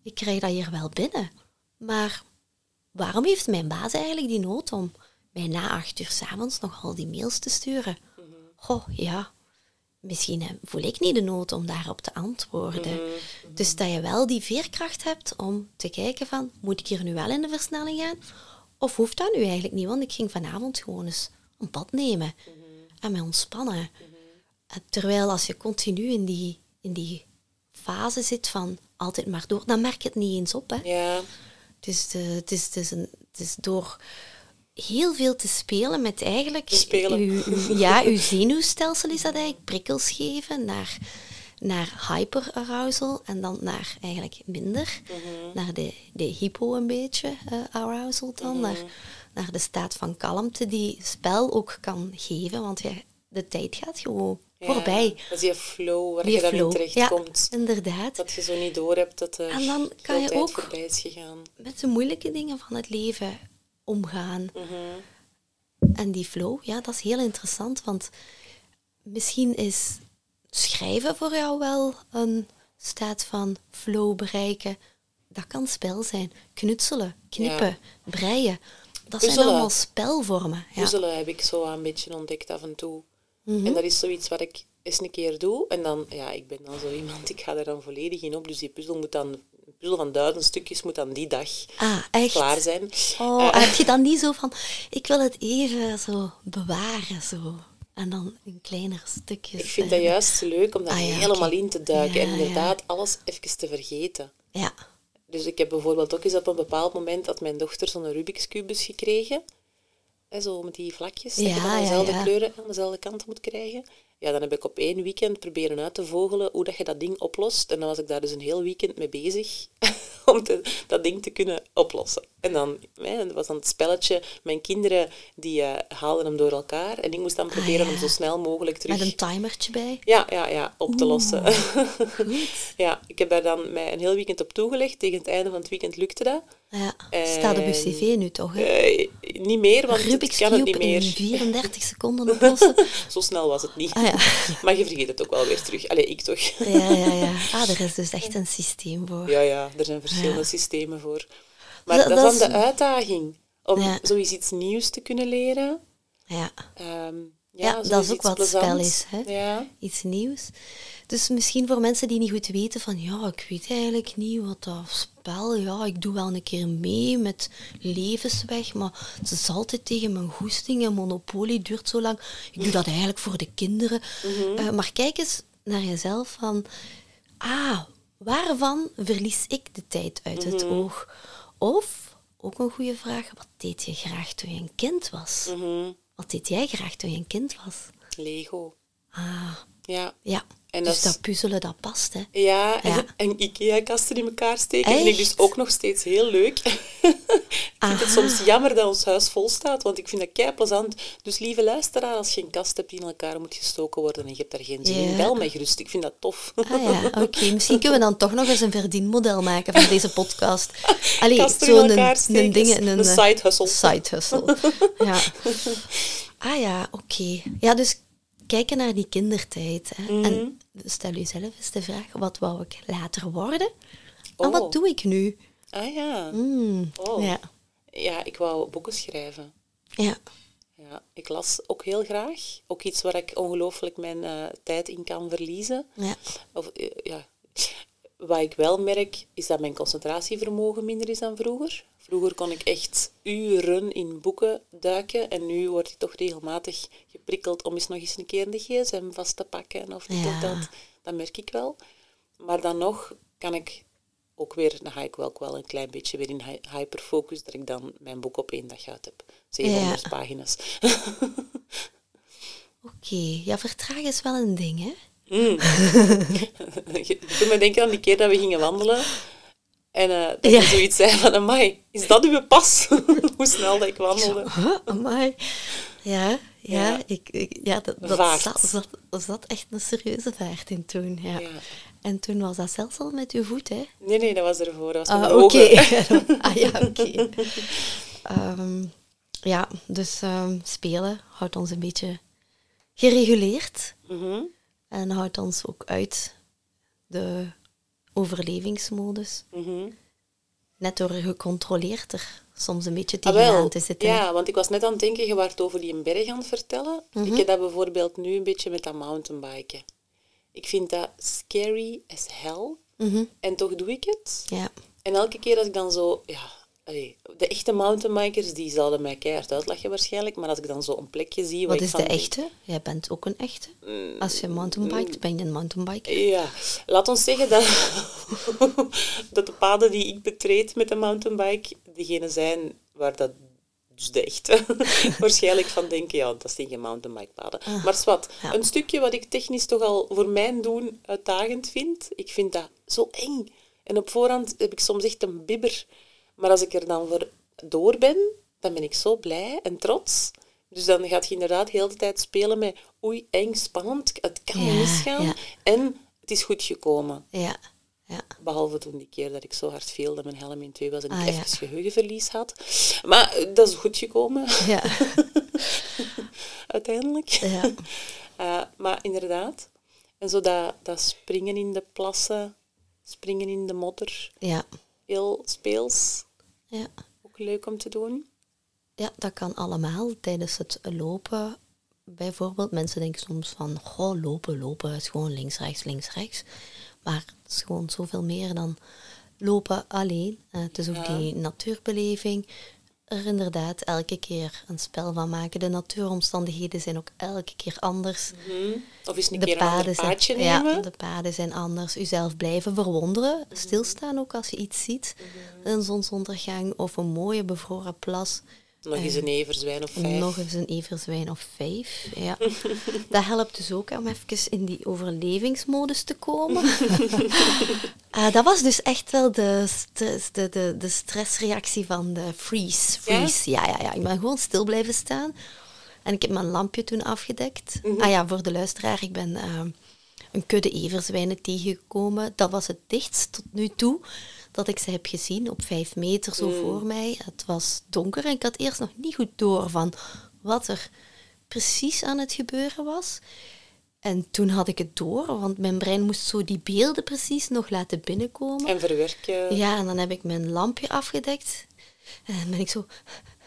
ik krijg dat hier wel binnen. Maar waarom heeft mijn baas eigenlijk die nood om mij na acht uur s'avonds nog al die mails te sturen? Goh, ja, misschien voel ik niet de nood om daarop te antwoorden. Dus dat je wel die veerkracht hebt om te kijken van, moet ik hier nu wel in de versnelling gaan? Of hoeft dat nu eigenlijk niet? Want ik ging vanavond gewoon eens een bad nemen en mij ontspannen. Terwijl als je continu in die, in die fase zit van altijd maar door, dan merk je het niet eens op. Hè? Ja, Dus de, het, is, het, is een, het is door heel veel te spelen met eigenlijk... Te spelen. Uw, uw- ja, uw zenuwstelsel is dat eigenlijk. Prikkels geven naar, naar hyperarousal en dan naar eigenlijk minder. Naar de, de hypo een beetje eh, arousal dan. naar, naar de staat van kalmte die spel ook kan geven. Want ja, de tijd gaat gewoon ja. voorbij. Dat is die flow waar Die je dan flow. in terechtkomt. Ja, inderdaad. Dat je zo niet door hebt dat er En dan kan je tijd ook- voorbij is gegaan. met de moeilijke dingen van het leven omgaan. En die flow, ja, dat is heel interessant, want misschien is schrijven voor jou wel een staat van flow bereiken. Dat kan spel zijn. Knutselen, knippen, breien. Dat zijn allemaal spelvormen. Ja. Puzzelen heb ik zo een beetje ontdekt af en toe. Mhm. En dat is zoiets wat ik eens een keer doe. En dan, ja, ik ben dan zo iemand, ik ga er dan volledig in op. Dus die puzzel moet dan, een puzzel van duizend stukjes moet dan die dag Ah, klaar zijn. Oh, Eh, heb je dan niet zo van, ik wil het even zo bewaren, zo. En dan in kleinere stukjes. ik vind eh, dat juist leuk om daar Ah, ja, helemaal in te duiken. Ja, en ja. inderdaad alles even te vergeten. Ja. Dus ik heb bijvoorbeeld ook eens op een bepaald moment dat mijn dochter zo'n Rubik's Cubus gekregen. Hè, zo met die vlakjes, dat je dan ja, dezelfde ja. kleuren aan dezelfde kant moet krijgen. Ja, dan heb ik op één weekend proberen uit te vogelen hoe dat je dat ding oplost. En dan was ik daar dus een heel weekend mee bezig om te- dat ding te kunnen oplossen. En dan was dan het spelletje. Mijn kinderen die eh, haalden hem door elkaar. En ik moest dan proberen Ah, ja. om zo snel mogelijk terug... Met een timertje bij. Ja, ja, ja, op te lossen. ja, ik heb daar dan mij een heel weekend op toegelegd. Tegen het einde van het weekend lukte dat. Ja, staat op uw En- cv nu toch? Hè? Eh, niet meer, want Rubik's ik kan het niet in meer. 34 seconden oplossen. Zo snel was het niet. Ah ja. Maar je vergeet het ook wel weer terug. Allee, ik toch. Ja, ja, ja. Ah, er is dus echt een systeem voor. Ja, ja, er zijn verschillende Ja. systemen voor. Maar Dat- dat, dat is dan de uitdaging. Om Ja. zoiets iets nieuws te kunnen leren. Ja, Ehm, Ja, ja, dat is ook wat spel plezants. is, hè? Ja. iets nieuws. Dus misschien voor mensen die niet goed weten van ja, ik weet eigenlijk niet wat dat spel, ja, ik doe wel een keer mee met levensweg, maar het is altijd tegen mijn goesting en Monopoly duurt zo lang. Ik doe dat eigenlijk voor de kinderen. Eh, maar kijk eens naar jezelf van, ah, waarvan verlies ik de tijd uit het oog? Of, ook een goede vraag, wat deed je graag toen je een kind was? Mhm. Wat deed jij graag toen je een kind was? Lego. Ah, Ja. ja. En dus dat puzzelen, dat past, hè. Ja, en, Ja. en IKEA-kasten in elkaar steken vind ik dus ook nog steeds heel leuk. Ik vind het Aha. soms jammer dat ons huis vol staat, want ik vind dat kei plezant. Dus lieve luisteraar, als je een kast hebt die in elkaar moet gestoken worden en je hebt daar geen zin in, Ja. bel mij gerust. Ik vind dat tof. Ah ja, oké. Misschien kunnen we dan toch nog eens een verdienmodel maken van deze podcast. Allee, Kasten in zo'n een, ding, een, Een eh, side hustle. Side hustle. Ja. Ah ja, oké. Ja, dus kijken naar die kindertijd. Hè. Mhm. En stel jezelf eens de vraag, wat wou ik later worden? En Oh. wat doe ik nu? Ah ja. Hmm, Oh. Ja. Ja, ik wou boeken schrijven. Ja. Ja, ik las ook heel graag. Ook iets waar ik ongelooflijk mijn eh, tijd in kan verliezen. Ja. Of, eh, ja. Wat ik wel merk, is dat mijn concentratievermogen minder is dan vroeger. Vroeger kon ik echt uren in boeken duiken en nu word ik toch regelmatig geprikkeld om eens nog eens een keer de gsm vast te pakken of dit Ja. of dat. Dat merk ik wel. Maar dan nog kan ik ook weer, dan ga ik wel, ook wel een klein beetje weer in hy- hyperfocus, dat ik dan mijn boek op één dag uit heb. 700 Ja. pagina's. Oké, ja, vertragen is wel een ding, hè? Je doet me denken aan die keer dat we gingen wandelen. En eh dat je zoiets zei van, amai, is dat uw pas? Hoe snel dat ik wandelde. Huh, amai. Ja, ja, Ja. Ik, ik, ja dat, dat zat, zat, zat echt een serieuze vaart in toen. Ja. Ja. En toen was dat zelfs al met uw voet, hè? Nee, nee, dat was ervoor. Dat was Ah, oké. ah ja, oké. Ehm, ja, dus ehm, spelen houdt ons een beetje gereguleerd. Mhm. En houdt ons ook uit de overlevingsmodus. Mhm. Net door gecontroleerd er soms een beetje Ah, tegenaan te zitten. Ja, want ik was net aan het denken, je waart over die berg aan het vertellen. Mhm. Ik heb dat bijvoorbeeld nu een beetje met dat mountainbiken. Ik vind dat scary as hell. Mhm. En toch doe ik het. Ja. En elke keer als ik dan zo... Ja, allee, de echte mountainbikers, die zouden mij keihard uitlachen waarschijnlijk. Maar als ik dan zo een plekje zie... Wat is de denk, echte? Jij bent ook een echte. Mm, Als je mountainbikt, ben je een mountainbiker. Ja, laat ons zeggen dat, dat de paden die ik betreed met de mountainbike degene zijn waar dat dus de echte waarschijnlijk van denken, ja, dat zijn geen mountainbikepaden. maar zwart, Ah, ja. een stukje wat ik technisch toch al voor mijn doen uitdagend vind, ik vind dat zo eng. En op voorhand heb ik soms echt een bibber. Maar als ik er dan voor door ben, dan ben ik zo blij en trots. Dus dan gaat je inderdaad heel de tijd spelen met oei, eng, spannend, het kan Ja, misgaan. ja. En het is goed gekomen. Ja, ja. Behalve toen die keer dat ik zo hard viel dat mijn helm in twee was en ik Ah, ja. even geheugenverlies had. Maar dat is goed gekomen, Ja, uiteindelijk. ja. Eh, maar inderdaad. En zo dat, dat springen in de plassen, springen in de modder, ja. heel speels. ja. Ook leuk om te doen. Ja, dat kan allemaal tijdens het lopen. Bijvoorbeeld, mensen denken soms van, goh, lopen, lopen is gewoon links, rechts, links, rechts. Maar het is gewoon zoveel meer dan lopen alleen. Eh, het is ook Ja. die natuurbeleving. Er inderdaad elke keer een spel van maken. De natuuromstandigheden zijn ook elke keer anders. Hm? Of eens een De keer een paadje zijn, nemen. ja, de paden zijn anders. Uzelf blijven verwonderen. Stilstaan ook als je iets ziet. Een zonsondergang of een mooie bevroren plas. Nog eens een everzwijn of vijf. Nog eens een everzwijn of vijf. Ja. dat helpt dus ook om even in die overlevingsmodus te komen. Ah, dat was dus echt wel de, de, de, de, stressreactie van de freeze. freeze. Ja? Ja, ja, Ik ben gewoon stil blijven staan. En ik heb mijn lampje toen afgedekt. Ah ja, voor de luisteraar, ik ben eh, een kudde everzwijnen tegengekomen. Dat was het dichtst tot nu toe dat ik ze heb gezien, op vijf meter zo voor mij. Het was donker en ik had eerst nog niet goed door van wat er precies aan het gebeuren was. En toen had ik het door, want mijn brein moest zo die beelden precies nog laten binnenkomen. En verwerken. Ja, en dan heb ik mijn lampje afgedekt. En dan ben ik zo,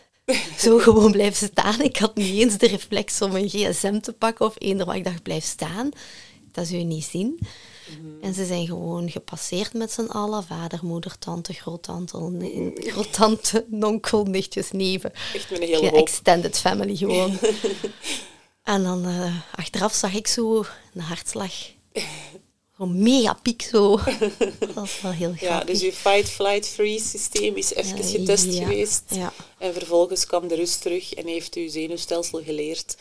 zo gewoon blijven staan. Ik had niet eens de reflex om een gsm te pakken of eender, maar ik dacht, blijf staan. Dat zul je niet zien. En ze zijn gewoon gepasseerd met z'n allen. Vader, moeder, tante, groottante, ne- groottante, nonkel, nichtjes, neven. Echt met een hele hoop. extended family gewoon. en dan eh, achteraf zag ik zo een hartslag. Een mega piek zo. Dat was wel heel grappig. Ja, dus je fight, flight, freeze systeem is even Ja, getest ja, geweest. ja. En vervolgens kwam de rust terug en heeft uw zenuwstelsel geleerd.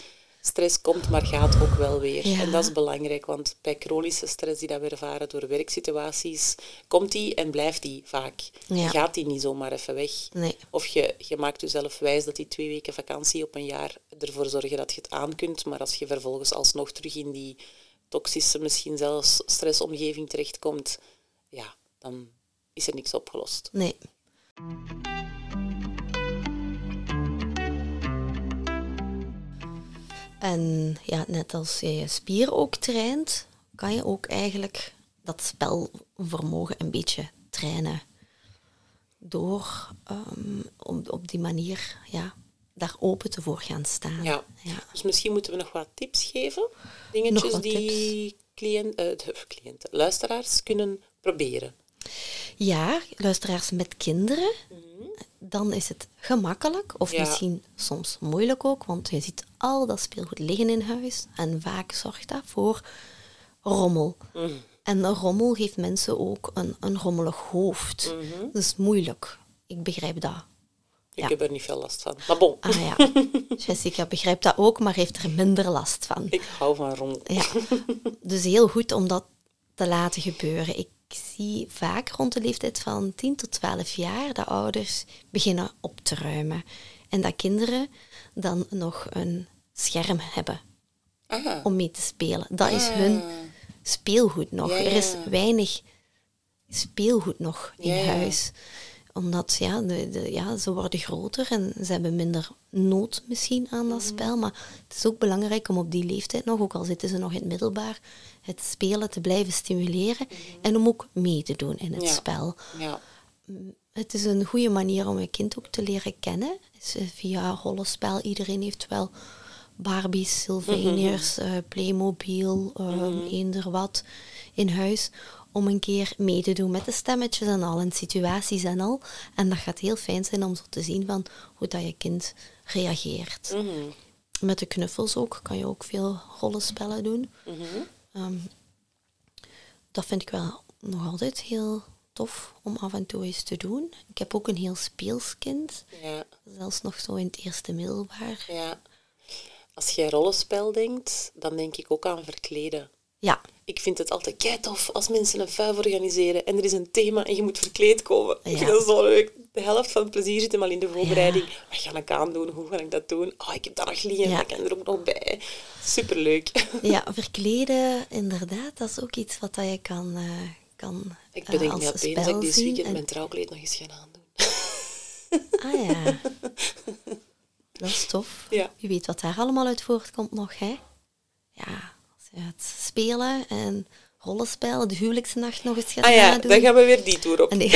Stress komt, maar gaat ook wel weer. Ja. En dat is belangrijk, want bij chronische stress die dat we ervaren door werksituaties, komt die en blijft die vaak. Ja. Gaat die niet zomaar even weg. Nee. Of je, je maakt jezelf wijs dat die twee weken vakantie op een jaar ervoor zorgen dat je het aan kunt, maar als je vervolgens alsnog terug in die toxische, misschien zelfs stressomgeving terechtkomt, ja, dan is er niks opgelost. Nee. En ja, net als je je spier ook traint, kan je ook eigenlijk dat spelvermogen een beetje trainen. Door ehm, op, op die manier ja, daar open te voor gaan staan. Ja. Ja. Dus misschien moeten we nog wat tips geven. Dingetjes wat die cliënt, eh, de- cliënten, luisteraars kunnen proberen. Ja, luisteraars met kinderen, dan is het gemakkelijk of Ja. misschien soms moeilijk ook, want je ziet al dat speelgoed liggen in huis en vaak zorgt dat voor rommel. En een rommel geeft mensen ook een, een rommelig hoofd. Dat is moeilijk. Ik begrijp dat. Ik Ja. heb er niet veel last van. Maar bon, Ah ja, Jessica begrijpt dat ook, maar heeft er minder last van. ik hou van rommel. Ja, dus heel goed om dat te laten gebeuren. Ik zie vaak rond de leeftijd van 10 tot 12 jaar dat ouders beginnen op te ruimen. En dat kinderen dan nog een scherm hebben Ah, om mee te spelen. Dat is hun speelgoed nog. Ja, Er is weinig speelgoed nog in huis. Omdat ja, de, de, ja, ze worden groter en ze hebben minder nood misschien aan Mhm. dat spel. Maar het is ook belangrijk om op die leeftijd nog, ook al zitten ze nog in het middelbaar, het spelen te blijven stimuleren. En om ook mee te doen in het Mhm. Ja. spel. ja. Het is een goede manier om een kind ook te leren kennen. Is, eh, via rollenspel. Iedereen heeft wel Barbies, Sylvaniërs, eh, Playmobil, eh, eender wat in huis. Om een keer mee te doen met de stemmetjes en al en situaties en al. En dat gaat heel fijn zijn om zo te zien van hoe dat je kind reageert. Mhm. Met de knuffels ook kan je ook veel rollenspellen doen. Mhm. Ehm, dat vind ik wel nog altijd heel tof om af en toe eens te doen. Ik heb ook een heel speels kind. Ja, Zelfs nog zo in het eerste middelbaar. ja. Als jij rollenspel denkt, dan denk ik ook aan verkleden. Ja, Ik vind het altijd kei tof als mensen een vuif organiseren en er is een thema en je moet verkleed komen. Ik Ja. vind dat zo leuk. De helft van het plezier zit hem al in de voorbereiding. Wat ga ik aandoen? Hoe ga ik dat doen? Oh, ik heb dat nog liggen, Ja. kan er ook nog bij. Superleuk. ja, verkleden, inderdaad, dat is ook iets wat dat je kan, eh, kan Ik eh, bedenk me opeens dat ik dit weekend En- mijn trouwkleed nog eens ga aandoen. Ah ja, dat is tof. Ja. Wie weet wat daar allemaal uit voortkomt nog, hè? Ja, je het spelen en rollenspel, de huwelijksnacht nog eens gaat Ah ja, nadoen. dan gaan we weer die tour op. Nee.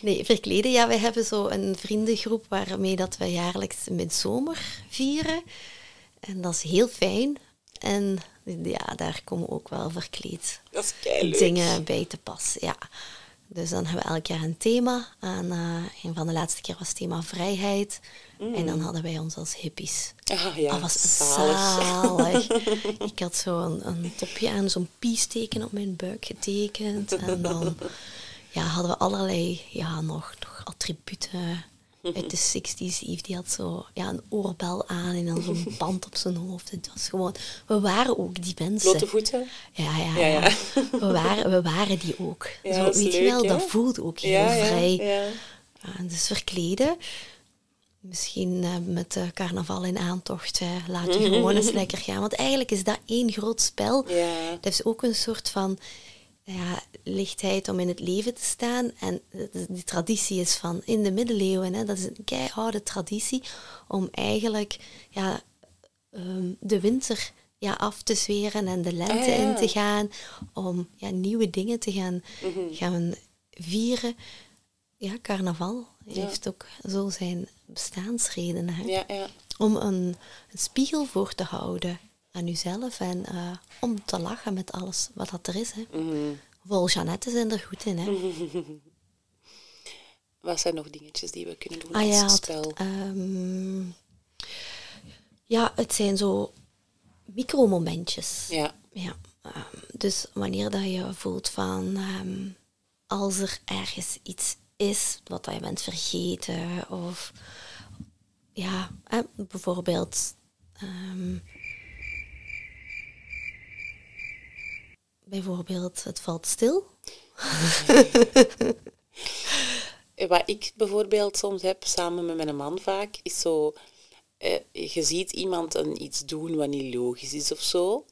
nee, verkleden. Ja, wij hebben zo een vriendengroep waarmee dat we jaarlijks midzomer vieren. En dat is heel fijn. En ja, daar komen ook wel verkleed Dat is dingen bij te pas. Ja. Dus dan hebben we elk jaar een thema. En eh, een van de laatste keer was het thema vrijheid. En dan hadden wij ons als hippies. Ah ja, dat was zalig. zalig. Ik had zo een, een topje aan, zo'n peace-teken op mijn buik getekend. En dan ja, hadden we allerlei ja, nog, nog attributen uit de 60s. Yves die had zo ja, een oorbel aan en dan zo'n band op zijn hoofd. Het was gewoon, we waren ook die mensen. Blote voeten. Ja, ja, Ja, ja. We, waren, we waren die ook. Ja, Zo, weet je wel, dat voelde ook heel vrij. ja. Ja, dus verkleden. Misschien eh, met de carnaval in aantocht. eh, laat je gewoon eens lekker gaan. Want eigenlijk is dat één groot spel. Ja. Dat is ook een soort van ja, lichtheid om in het leven te staan. En de- die traditie is van in de middeleeuwen. Hè, dat is een keiharde traditie om eigenlijk ja, ehm, de winter ja, af te zweren en de lente Ah, ja. in te gaan. Om ja, nieuwe dingen te gaan, Mhm. gaan vieren. Ja, carnaval heeft ook zo zijn bestaansredenen. Hè? Ja, ja. Om een, een spiegel voor te houden aan uzelf en eh, om te lachen met alles wat dat er is. Hè. Mhm. Vol Jeannette zijn er goed in. Hè. Wat zijn nog dingetjes die we kunnen doen Ah als ja, het, spel? ehm, ja, het zijn zo micromomentjes. Ja. Ja, ehm, dus wanneer dat je voelt van ehm, als er ergens iets is wat je bent vergeten of ja, bijvoorbeeld ehm, bijvoorbeeld het valt stil. Wat ik bijvoorbeeld soms heb, samen met mijn man vaak, is zo... eh, je ziet iemand een, iets doen wat niet logisch is of zo.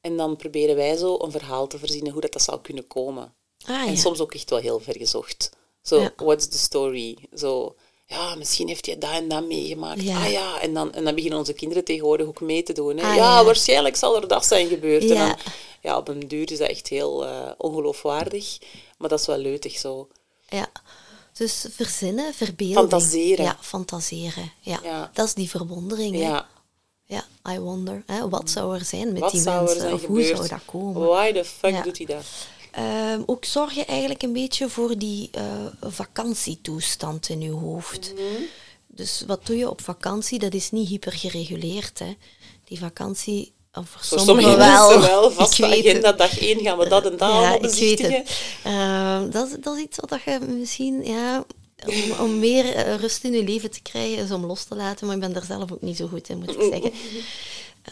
En dan proberen wij zo een verhaal te verzinnen hoe dat, dat zou kunnen komen. Ah, en ja. soms ook echt wel heel ver gezocht. Zo, Ja. what's the story? Zo, ja, misschien heeft hij dat en dat meegemaakt. Ja. Ah ja, en dan, en dan beginnen onze kinderen tegenwoordig ook mee te doen. Hè. Ah, ja, ja. waarschijnlijk zal er dat zijn gebeurd. En Ja. dan, ja, op een duur is dat echt heel eh, ongeloofwaardig. Maar dat is wel leutig zo. Ja. Dus verzinnen, verbeelden. Fantaseren. Ja, fantaseren. Ja. Dat is die verwondering. hè. Ja. Ja, I wonder. Hè, wat zou er zijn met Wat die zou er mensen? zijn of gebeurd? hoe zou dat komen? Why the fuck doet hij dat? Ehm, ook zorgen eigenlijk een beetje voor die eh, vakantietoestand in je hoofd. Mhm. Dus wat doe je op vakantie? Dat is niet hyper gereguleerd. Hè. Die vakantie, of voor, Voor sommigen sommige wel. wel. Vaste Ik weet agenda, dag 1 gaan we dat en dat Ja, ik weet het. Ehm, dat, is- dat is iets wat je misschien ja, om, om meer eh, rust in je leven te krijgen, is om los te laten. Maar ik ben daar zelf ook niet zo goed in, moet ik zeggen.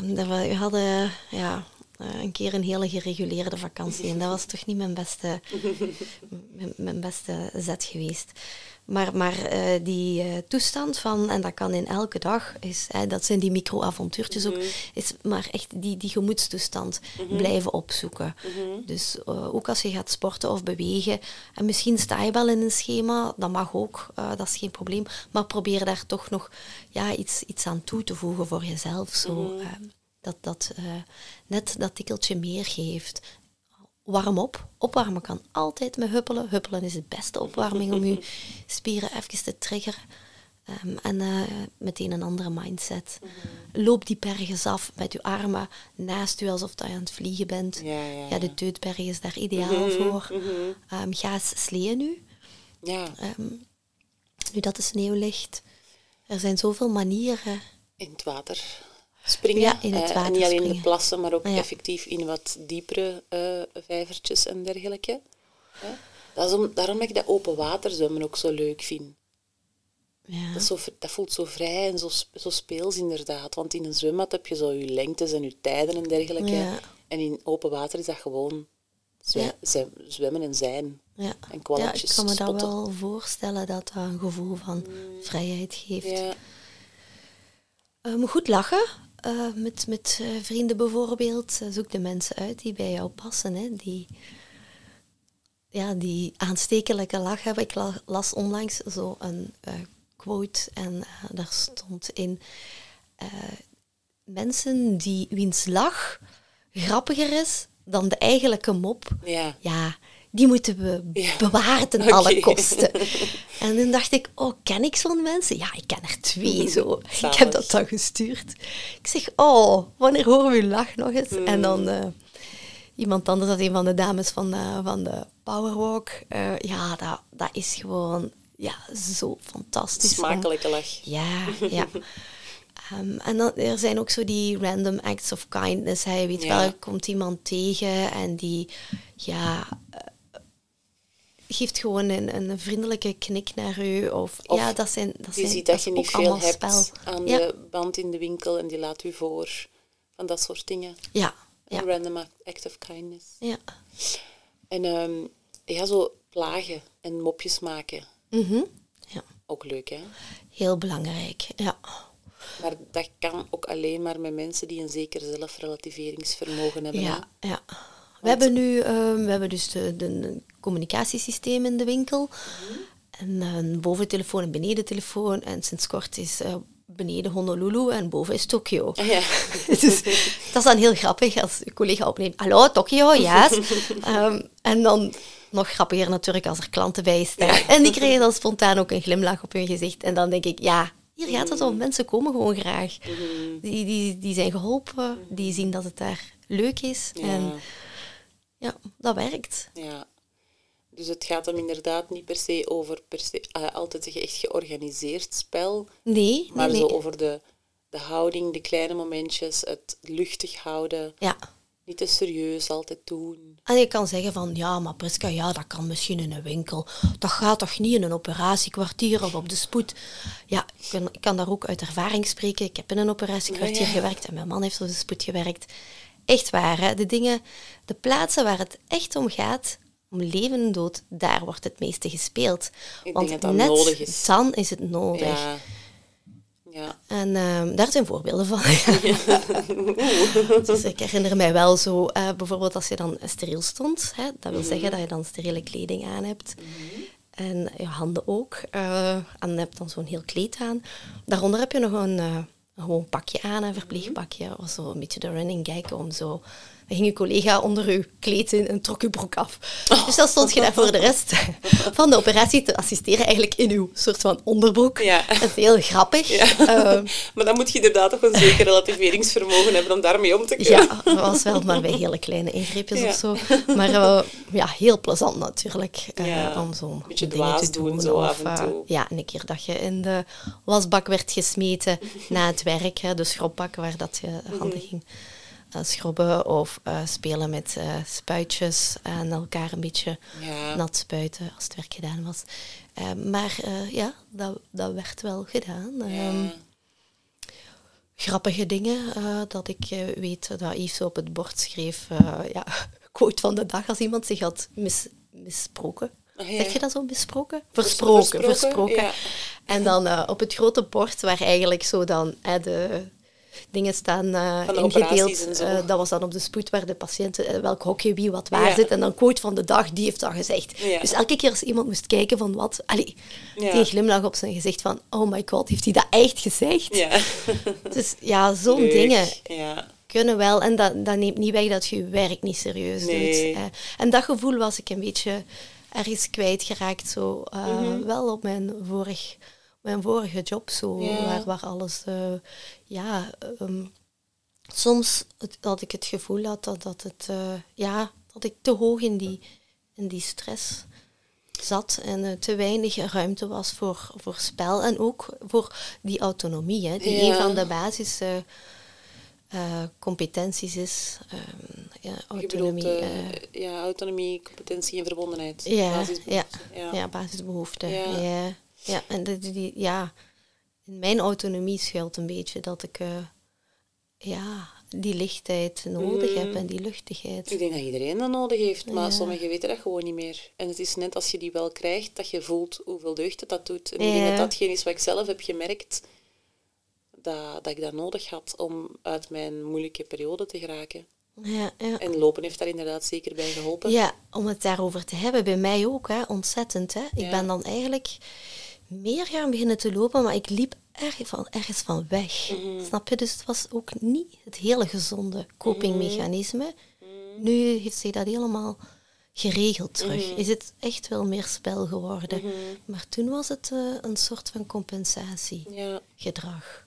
Um, dat we hadden ja, uh, een keer een hele gereguleerde vakantie. En dat was toch niet mijn beste, mijn, mijn beste zet geweest. Maar, maar uh, die uh, toestand van, en dat kan in elke dag, is, hè, dat zijn die micro-avontuurtjes ook, is maar echt die, die gemoedstoestand blijven opzoeken. Dus uh, ook als je gaat sporten of bewegen, en misschien sta je wel in een schema, dat mag ook, dat is geen probleem, maar probeer daar toch nog ja, iets, iets aan toe te voegen voor jezelf. Zo, dat dat net dat tikkeltje meer geeft warm op. Opwarmen kan altijd met huppelen. Huppelen is de beste opwarming om je spieren even te triggeren. Um, en uh, meteen een andere mindset. Loop die bergen af met je armen naast u alsof je aan het vliegen bent. Ja, ja, ja. de Teutberg is daar ideaal -hmm, voor. Um, ga eens sleeën nu. Ja. Um, nu dat de sneeuw ligt. Er zijn zoveel manieren. In het water springen. Ja, in het water uh, niet alleen springen. de plassen, maar ook ja. effectief in wat diepere uh, vijvertjes en dergelijke. Ja. Dat is om, daarom dat ik dat open water zwemmen ook zo leuk vind. Ja. Dat, zo, dat, voelt zo vrij en zo, zo speels inderdaad. Want in een zwembad heb je zo je lengtes en je tijden en dergelijke. Ja. En in open water is dat gewoon zwemmen en zijn. Ja. En ja, ik kan me dat wel voorstellen dat dat een gevoel van mm. vrijheid geeft. Ja. Um, goed lachen, uh, met, met uh, vrienden bijvoorbeeld. Zoek de mensen uit die bij jou passen. Hè, die, ja, die aanstekelijke lach hebben. Ik la, las onlangs zo een quote en daar stond in... mensen die, wiens lach grappiger is dan de eigenlijke mop. Ja. ja die moeten we ja. bewaren ten okay. alle kosten. En toen dacht ik, oh, ken ik zo'n mensen? Ja, ik ken er twee zo. Ik heb dat dan gestuurd. Ik zeg, oh, wanneer horen we uw lach nog eens? Mm. En dan uh, iemand anders, dat een van de dames van, uh, van de Powerwalk. Uh, ja, dat, dat is gewoon ja, zo fantastisch. Smakelijke lach. Ja, ja. Um, en dan, er zijn ook zo die random acts of kindness. Hij weet ja. wel, komt iemand tegen en die, ja, geeft gewoon een, een vriendelijke knik naar u. Of, of ja, dat zijn, dat die zijn, ziet dat, dat je niet veel hebt spel. aan ja. de band in de winkel en die laat u voor. Van dat soort dingen. Ja. ja. Een random act of kindness. Ja. En um, ja, zo plagen en mopjes maken. -hmm. ja. Ook leuk, hè? Heel belangrijk, ja. Maar dat kan ook alleen maar met mensen die een zeker zelfrelativeringsvermogen hebben. Ja, ja. We hebben nu um, we hebben dus de, de, communicatiesysteem in de winkel. En een boventelefoon en benedentelefoon. En sinds kort is uh, beneden Honolulu en boven is Tokio. Ja. dus dat is dan heel grappig als je collega opneemt. Hallo, Tokio, ja. Yes. um, en dan nog grappiger natuurlijk als er klanten bij staan. Ja. En die krijgen dan spontaan ook een glimlach op hun gezicht. En dan denk ik, ja, hier gaat het om. Mensen komen gewoon graag. Mm-hmm. Die, die, die zijn geholpen, die zien dat het daar leuk is. Ja. En ja, dat werkt. Ja. Dus het gaat hem inderdaad niet per se over per se, uh, altijd een echt georganiseerd spel. Nee. Maar nee, zo nee. over de, de houding, de kleine momentjes, het luchtig houden. Ja. Niet te serieus altijd doen. En je kan zeggen van, ja, maar Priska, ja, dat kan misschien in een winkel. Dat gaat toch niet in een operatiekwartier of op de spoed? Ja, ik kan, ik kan daar ook uit ervaring spreken. Ik heb in een operatiekwartier ja, ja. gewerkt en mijn man heeft op de spoed gewerkt. Echt waar, hè? de dingen, de plaatsen waar het echt om gaat, om leven en dood, daar wordt het meeste gespeeld. Ik Want denk dat net nodig is. dan is het nodig. Ja. Ja. En uh, daar zijn voorbeelden van. dus ik herinner mij wel zo, uh, bijvoorbeeld als je dan steriel stond, hè, dat wil mm -hmm. zeggen dat je dan steriele kleding aan hebt. Mm -hmm. En je handen ook. Uh, en je hebt dan zo'n heel kleed aan. Daaronder heb je nog een, een gewoon pakje aan, een verpleegpakje. Of zo een beetje de running gag om zo dan ging je collega onder uw kleed in en trok uw broek af. Oh. Dus dan stond je daar voor de rest van de operatie te assisteren, eigenlijk in uw soort van onderbroek. Ja. Dat is heel grappig. Ja. Uh, maar dan moet je inderdaad toch een zeker relativeringsvermogen hebben om daarmee om te kunnen. Ja, dat was wel maar bij hele kleine ingreepjes ja. of zo. Maar uh, ja, heel plezant natuurlijk. Uh. Om zo'n beetje dingen te doen. Zo of, af en toe. ja, en een keer dat je in de wasbak werd gesmeten na het werk, hè, de schropbak waar dat je handen ging. eh, schrobben of eh, spelen met eh, spuitjes en elkaar een beetje Ja. nat spuiten als het werk gedaan was. Eh, maar eh, ja, dat, dat werd wel gedaan. Ehm, grappige dingen, eh, dat ik eh, weet dat Yves op het bord schreef, eh, ja, quote van de dag als iemand zich had mis, misproken. Ah, ja. Zeg je dat zo, misproken? Vers- Versproken, versproken, versproken. ja. En dan eh, op het grote bord, waar eigenlijk zo dan eh, de dingen staan eh, ingedeeld. eh, dat was dan op de spoed waar de patiënten, eh, welk hokje wie wat waar Ja. zit. En dan quote van de dag, die heeft dat gezegd. Ja. Dus elke keer als iemand moest kijken van wat, allee, Ja. die glimlach op zijn gezicht van, oh my god, heeft hij dat echt gezegd? Dus ja, zo'n dingen Ja. kunnen wel. En dat, dat neemt niet weg dat je je werk niet serieus Nee. doet. en dat gevoel was ik een beetje ergens kwijtgeraakt. Zo, Mhm. Wel op mijn, vorig, mijn vorige job, zo, waar, waar alles... eh, ja, ehm, soms het- had ik het gevoel had dat, dat, het, eh, ja, dat ik te hoog in die, in die stress zat en eh, te weinig ruimte was voor, voor spel en ook voor die autonomie, hè, die een van de basis competenties is. ehm, ja, autonomie. bedoelt, ja, autonomie, competentie en verbondenheid. ja, ja, Basisbehoeften. ja. ja. basisbehoeften. Ja. Ja. En die, die, ja, in mijn autonomie schuilt een beetje dat ik eh, ja, die lichtheid nodig Mm. heb en die luchtigheid. Ik denk dat iedereen dat nodig heeft, maar Ja. sommigen weten dat gewoon niet meer. En het is net als je die wel krijgt, dat je voelt hoeveel deugd het dat doet. En ik denk dat datgene is wat ik zelf heb gemerkt, dat, dat ik dat nodig had om uit mijn moeilijke periode te geraken. Ja, ja. En lopen heeft daar inderdaad zeker bij geholpen. Ja, om het daarover te hebben, bij mij ook, hè, ontzettend. Hè. Ik ben dan eigenlijk meer gaan beginnen te lopen, maar ik liep erg van, ergens van weg. Mhm. Snap je? Dus het was ook niet het hele gezonde copingmechanisme. Mhm. Nu heeft zich dat helemaal geregeld terug. Mhm. Is het echt wel meer spel geworden. Maar toen was het eh, een soort van compensatiegedrag. Ja,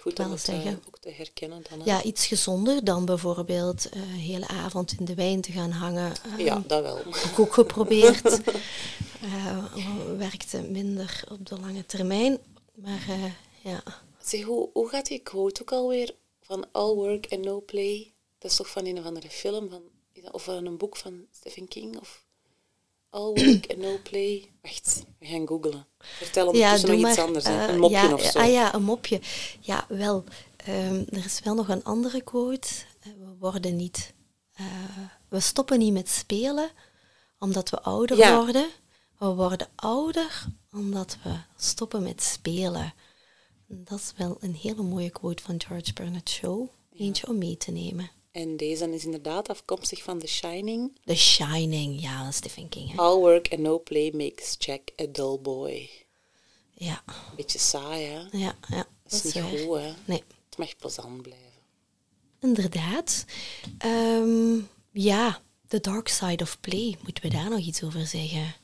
goed om het zeggen. ook te herkennen dan. hè. Ja, iets gezonder dan bijvoorbeeld eh, hele avond in de wijn te gaan hangen. Eh, ja, dat wel. heb ik ook geprobeerd. Eh, werkte minder op de lange termijn. Maar ja. Zeg, hoe, hoe gaat die quote ook alweer van all work and no play? Dat is toch van een of andere film van, of van een boek van Stephen King? Of all work and no play? Wacht, we gaan googlen. Vertel ondertussen doe nog iets maar. anders. hè. Eh, Een mopje ja, of zo. Ah ja, een mopje. Ja, wel. ehm, er is wel nog een andere quote. Eh, We worden niet... eh, we stoppen niet met spelen omdat we ouder Ja. worden. We worden ouder omdat we stoppen met spelen. Dat is wel een hele mooie quote van George Bernard Shaw. Eentje om mee te nemen. En deze is inderdaad afkomstig van The Shining. The Shining, ja, Stephen King. Hè? All work and no play makes Jack a dull boy. Ja, Beetje saai, hè? ja, ja. Dat is niet waar. goed, hè? Nee. Het mag plezant blijven. Inderdaad. Ehm, ja, the dark side of play. Moeten we daar nog iets over zeggen?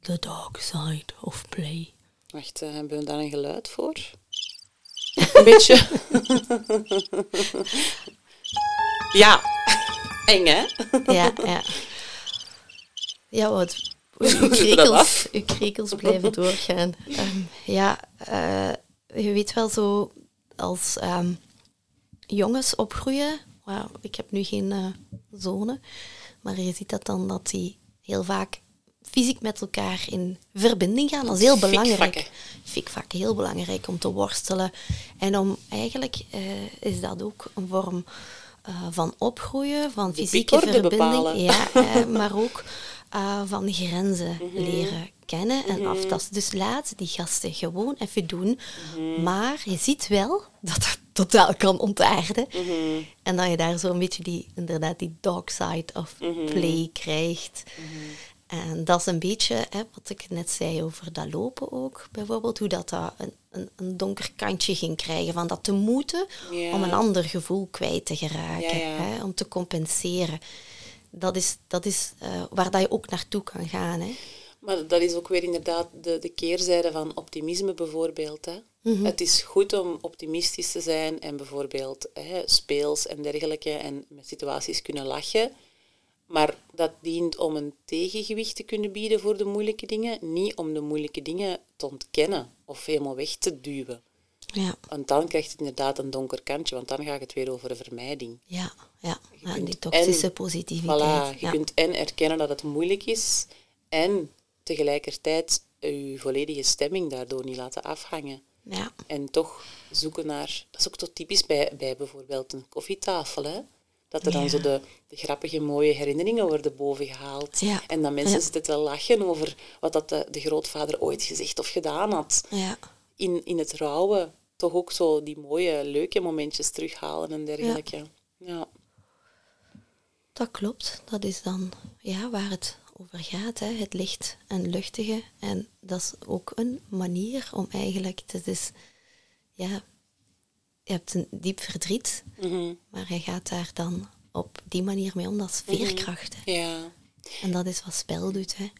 The dark side of play. Wacht, eh, hebben we daar een geluid voor? Een beetje. ja, eng hè? Ja, ja. Ja, wat... Uw krekels, af. uw krekels blijven doorgaan. Ehm, ja, eh, je weet wel zo, als ehm, jongens opgroeien... Ik heb nu geen eh, zonen, maar je ziet dat dan dat die heel vaak fysiek met elkaar in verbinding gaan. Dat is heel belangrijk. Fikvakken. Fikvakken, heel belangrijk om te worstelen. En om eigenlijk eh, is dat ook een vorm eh, van opgroeien, van fysieke verbinding. bepalen. Ja, eh, maar ook eh, van grenzen Mhm. leren kennen en aftasten. Dus laat die gasten gewoon even doen. Mhm. Maar je ziet wel dat dat totaal kan ontaarden. Mhm. En dat je daar zo'n beetje die, inderdaad, die dark side of play krijgt. En dat is een beetje hè, wat ik net zei over dat lopen ook, bijvoorbeeld. Hoe dat, dat een, een, een donker kantje ging krijgen van dat te moeten Ja. om een ander gevoel kwijt te geraken. Ja, ja. Hè, om te compenseren. Dat is, dat is eh, waar dat je ook naartoe kan gaan. Hè. Maar dat is ook weer inderdaad de, de keerzijde van optimisme bijvoorbeeld. Hè. Mhm. Het is goed om optimistisch te zijn en bijvoorbeeld hè, speels en dergelijke en met situaties kunnen lachen. Maar dat dient om een tegengewicht te kunnen bieden voor de moeilijke dingen, niet om de moeilijke dingen te ontkennen of helemaal weg te duwen. Ja, Want dan krijgt het inderdaad een donker kantje, want dan gaat het weer over vermijding. ja, ja. die toxische en- positiviteit. Voilà, je ja. kunt en erkennen dat het moeilijk is en tegelijkertijd je volledige stemming daardoor niet laten afhangen. ja, En toch zoeken naar... Dat is ook zo typisch bij, bij bijvoorbeeld een koffietafel, hè. Dat er dan Ja. zo de, de grappige, mooie herinneringen worden bovengehaald. Ja. En dat mensen zitten te lachen over wat dat de, de grootvader ooit gezegd of gedaan had. ja. In, in het rouwen toch ook zo die mooie, leuke momentjes terughalen en dergelijke. Ja. Dat klopt. Dat is dan ja, waar het over gaat. Hè. Het licht en luchtige. En dat is ook een manier om eigenlijk... Het is, ja, je hebt een diep verdriet, Mhm. maar je gaat daar dan op die manier mee om. Dat is veerkracht. hè. ja. En dat is wat spel doet. Hè.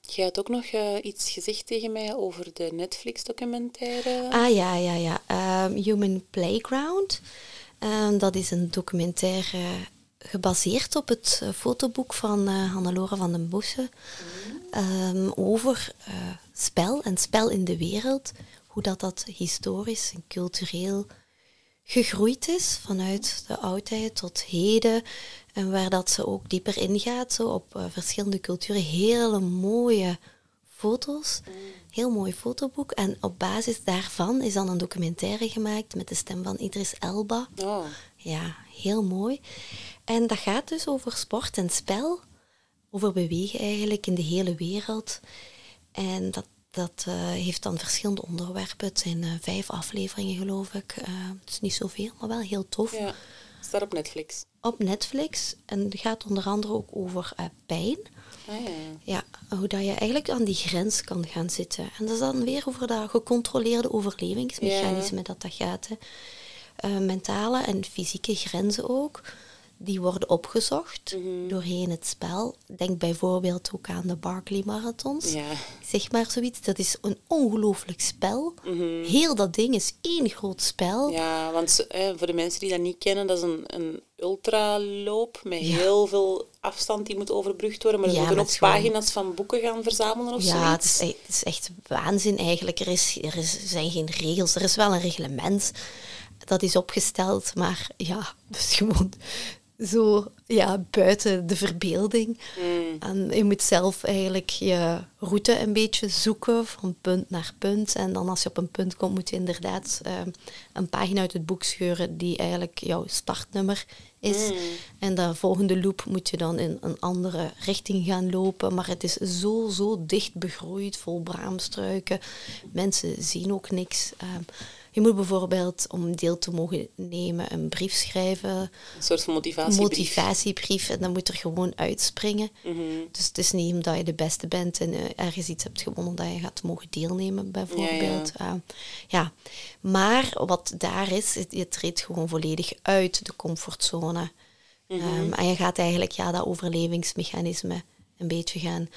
Je had ook nog eh, iets gezegd tegen mij over de Netflix-documentaire. Ah ja, ja, ja. Ehm, Human Playground. Ehm, dat is een documentaire gebaseerd op het eh, fotoboek van eh Hannelore van den Bossen. Ehm, over spel en spel in de wereld. Hoe dat, dat historisch en cultureel gegroeid is vanuit de oudheid tot heden. En waar dat ze ook dieper ingaat, zo op eh, verschillende culturen. Hele mooie foto's. Heel mooi fotoboek. En op basis daarvan is dan een documentaire gemaakt met de stem van Idris Elba. Oh, Ja, heel mooi. En dat gaat dus over sport en spel. Over bewegen eigenlijk in de hele wereld. En dat, dat eh, heeft dan verschillende onderwerpen. Het zijn eh, vijf afleveringen, geloof ik. Eh, het is niet zoveel, maar wel heel tof. ja. Staat op Netflix. Op Netflix. En het gaat onder andere ook over pijn. Ah ja. Ja, hoe dat je eigenlijk aan die grens kan gaan zitten. En dat is dan weer over dat gecontroleerde overlevingsmechanisme dat dat gaat. Hè. Mentale en fysieke grenzen ook, die worden opgezocht doorheen het spel. Denk bijvoorbeeld ook aan de Barkley Marathons. Ja. Zeg maar zoiets, dat is een ongelooflijk spel. Heel dat ding is één groot spel. Ja, want eh, voor de mensen die dat niet kennen, dat is een, een ultraloop met heel veel afstand die moet overbrugd worden. Maar er Ja, moeten ook gewoon- pagina's van boeken gaan verzamelen of Ja, het zoiets. is, e- het is echt waanzin eigenlijk. Er, is, er is, zijn geen regels, er is wel een reglement dat is opgesteld, maar ja, is gewoon zo ja, buiten de verbeelding. En je moet zelf eigenlijk je route een beetje zoeken van punt naar punt. En dan als je op een punt komt, moet je inderdaad eh, een pagina uit het boek scheuren die eigenlijk jouw startnummer is. En de volgende loop moet je dan in een andere richting gaan lopen. Maar het is zo, zo dicht begroeid, vol braamstruiken. Mensen zien ook niks. Ehm, je moet bijvoorbeeld, om deel te mogen nemen, een brief schrijven. Een soort van motivatiebrief. motivatiebrief. En dan moet er gewoon uitspringen. Dus het is niet omdat je de beste bent en eh, ergens iets hebt gewonnen dat je gaat mogen deelnemen, bijvoorbeeld. Ja, ja. Maar wat daar is, het- je treedt gewoon volledig uit de comfortzone. Ehm, en je gaat eigenlijk ja, dat overlevingsmechanisme een beetje gaan,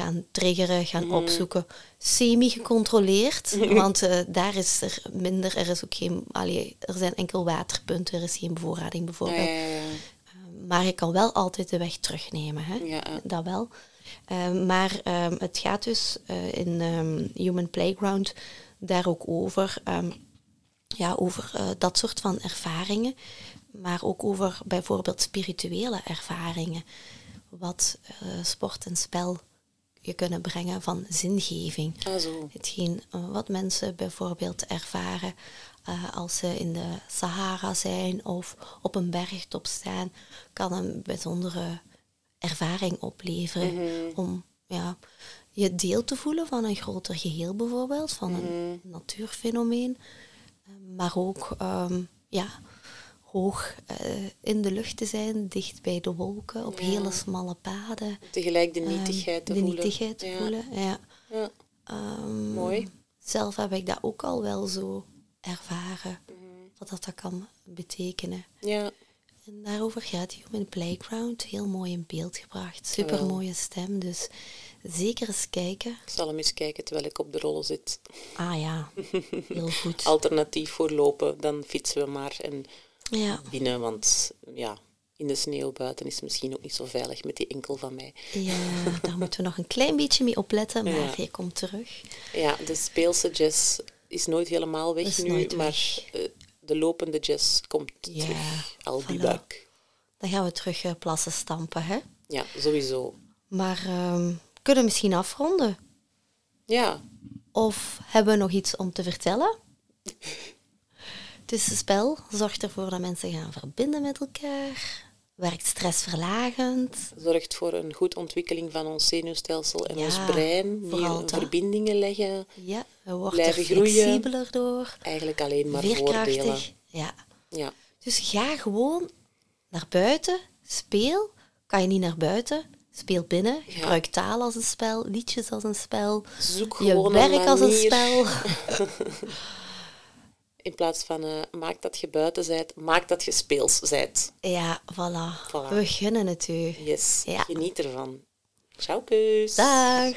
gaan triggeren, gaan opzoeken. Semi-gecontroleerd, want eh, daar is er minder, er is ook geen, allee, er zijn enkel waterpunten, er is geen bevoorrading bijvoorbeeld. ja, ja. Ehm, Maar je kan wel altijd de weg terugnemen, hè? Dat wel. Ehm, maar ehm, het gaat dus eh, in ehm, Human Playground daar ook over, ehm, ja, over eh, dat soort van ervaringen, maar ook over bijvoorbeeld spirituele ervaringen. Wat eh, sport en spel je kunnen brengen van zingeving. Ah, zo. Hetgeen wat mensen bijvoorbeeld ervaren eh, als ze in de Sahara zijn of op een bergtop staan, kan een bijzondere ervaring opleveren om ja, je deel te voelen van een groter geheel bijvoorbeeld, van een natuurfenomeen, Eh, maar ook ehm, ja, hoog eh, in de lucht te zijn, dicht bij de wolken, op hele smalle paden. Tegelijk de Ehm, nietigheid te de voelen. nietigheid te Ja. voelen, ja. Ja. Ehm, Mooi. Zelf heb ik dat ook al wel zo ervaren, Mhm. wat dat, dat kan betekenen. ja. En daarover gaat Human Playground heel mooi in beeld gebracht. Super mooie stem, dus zeker eens kijken. Ik zal hem eens kijken terwijl ik op de rollen zit. Ah ja, heel goed. Alternatief voor lopen, dan fietsen we maar en Ja, binnen, want ja, in de sneeuw buiten is het misschien ook niet zo veilig met die enkel van mij. ja, daar moeten we nog een klein beetje mee opletten, maar Ja. je komt terug. Ja, de speelse jazz is nooit helemaal weg Is nu, maar eh, de lopende jazz komt Ja, terug. Al die buik. Dan gaan we terug eh, plassen stampen, hè? Ja, sowieso. Maar ehm, kunnen we misschien afronden? Ja, Of hebben we nog iets om te vertellen? Het is een spel zorgt ervoor dat mensen gaan verbinden met elkaar. Werkt stressverlagend. zorgt voor een goed ontwikkeling van ons zenuwstelsel en Ja, ons brein. vooral verbindingen leggen. Ja, er groeien. flexibeler door. Eigenlijk alleen maar voordelen. Ja. Ja, Dus ga gewoon naar buiten, speel. Kan je niet naar buiten, speel binnen. Gebruik taal als een spel, liedjes als een spel. zoek Je gewoon werk als een spel. In plaats van eh, maak dat je buiten zijt, maak dat je speels zijt. Ja, voilà. Voilà. We gunnen het u. Yes, Ja. geniet ervan. Ciao, kus. Dag.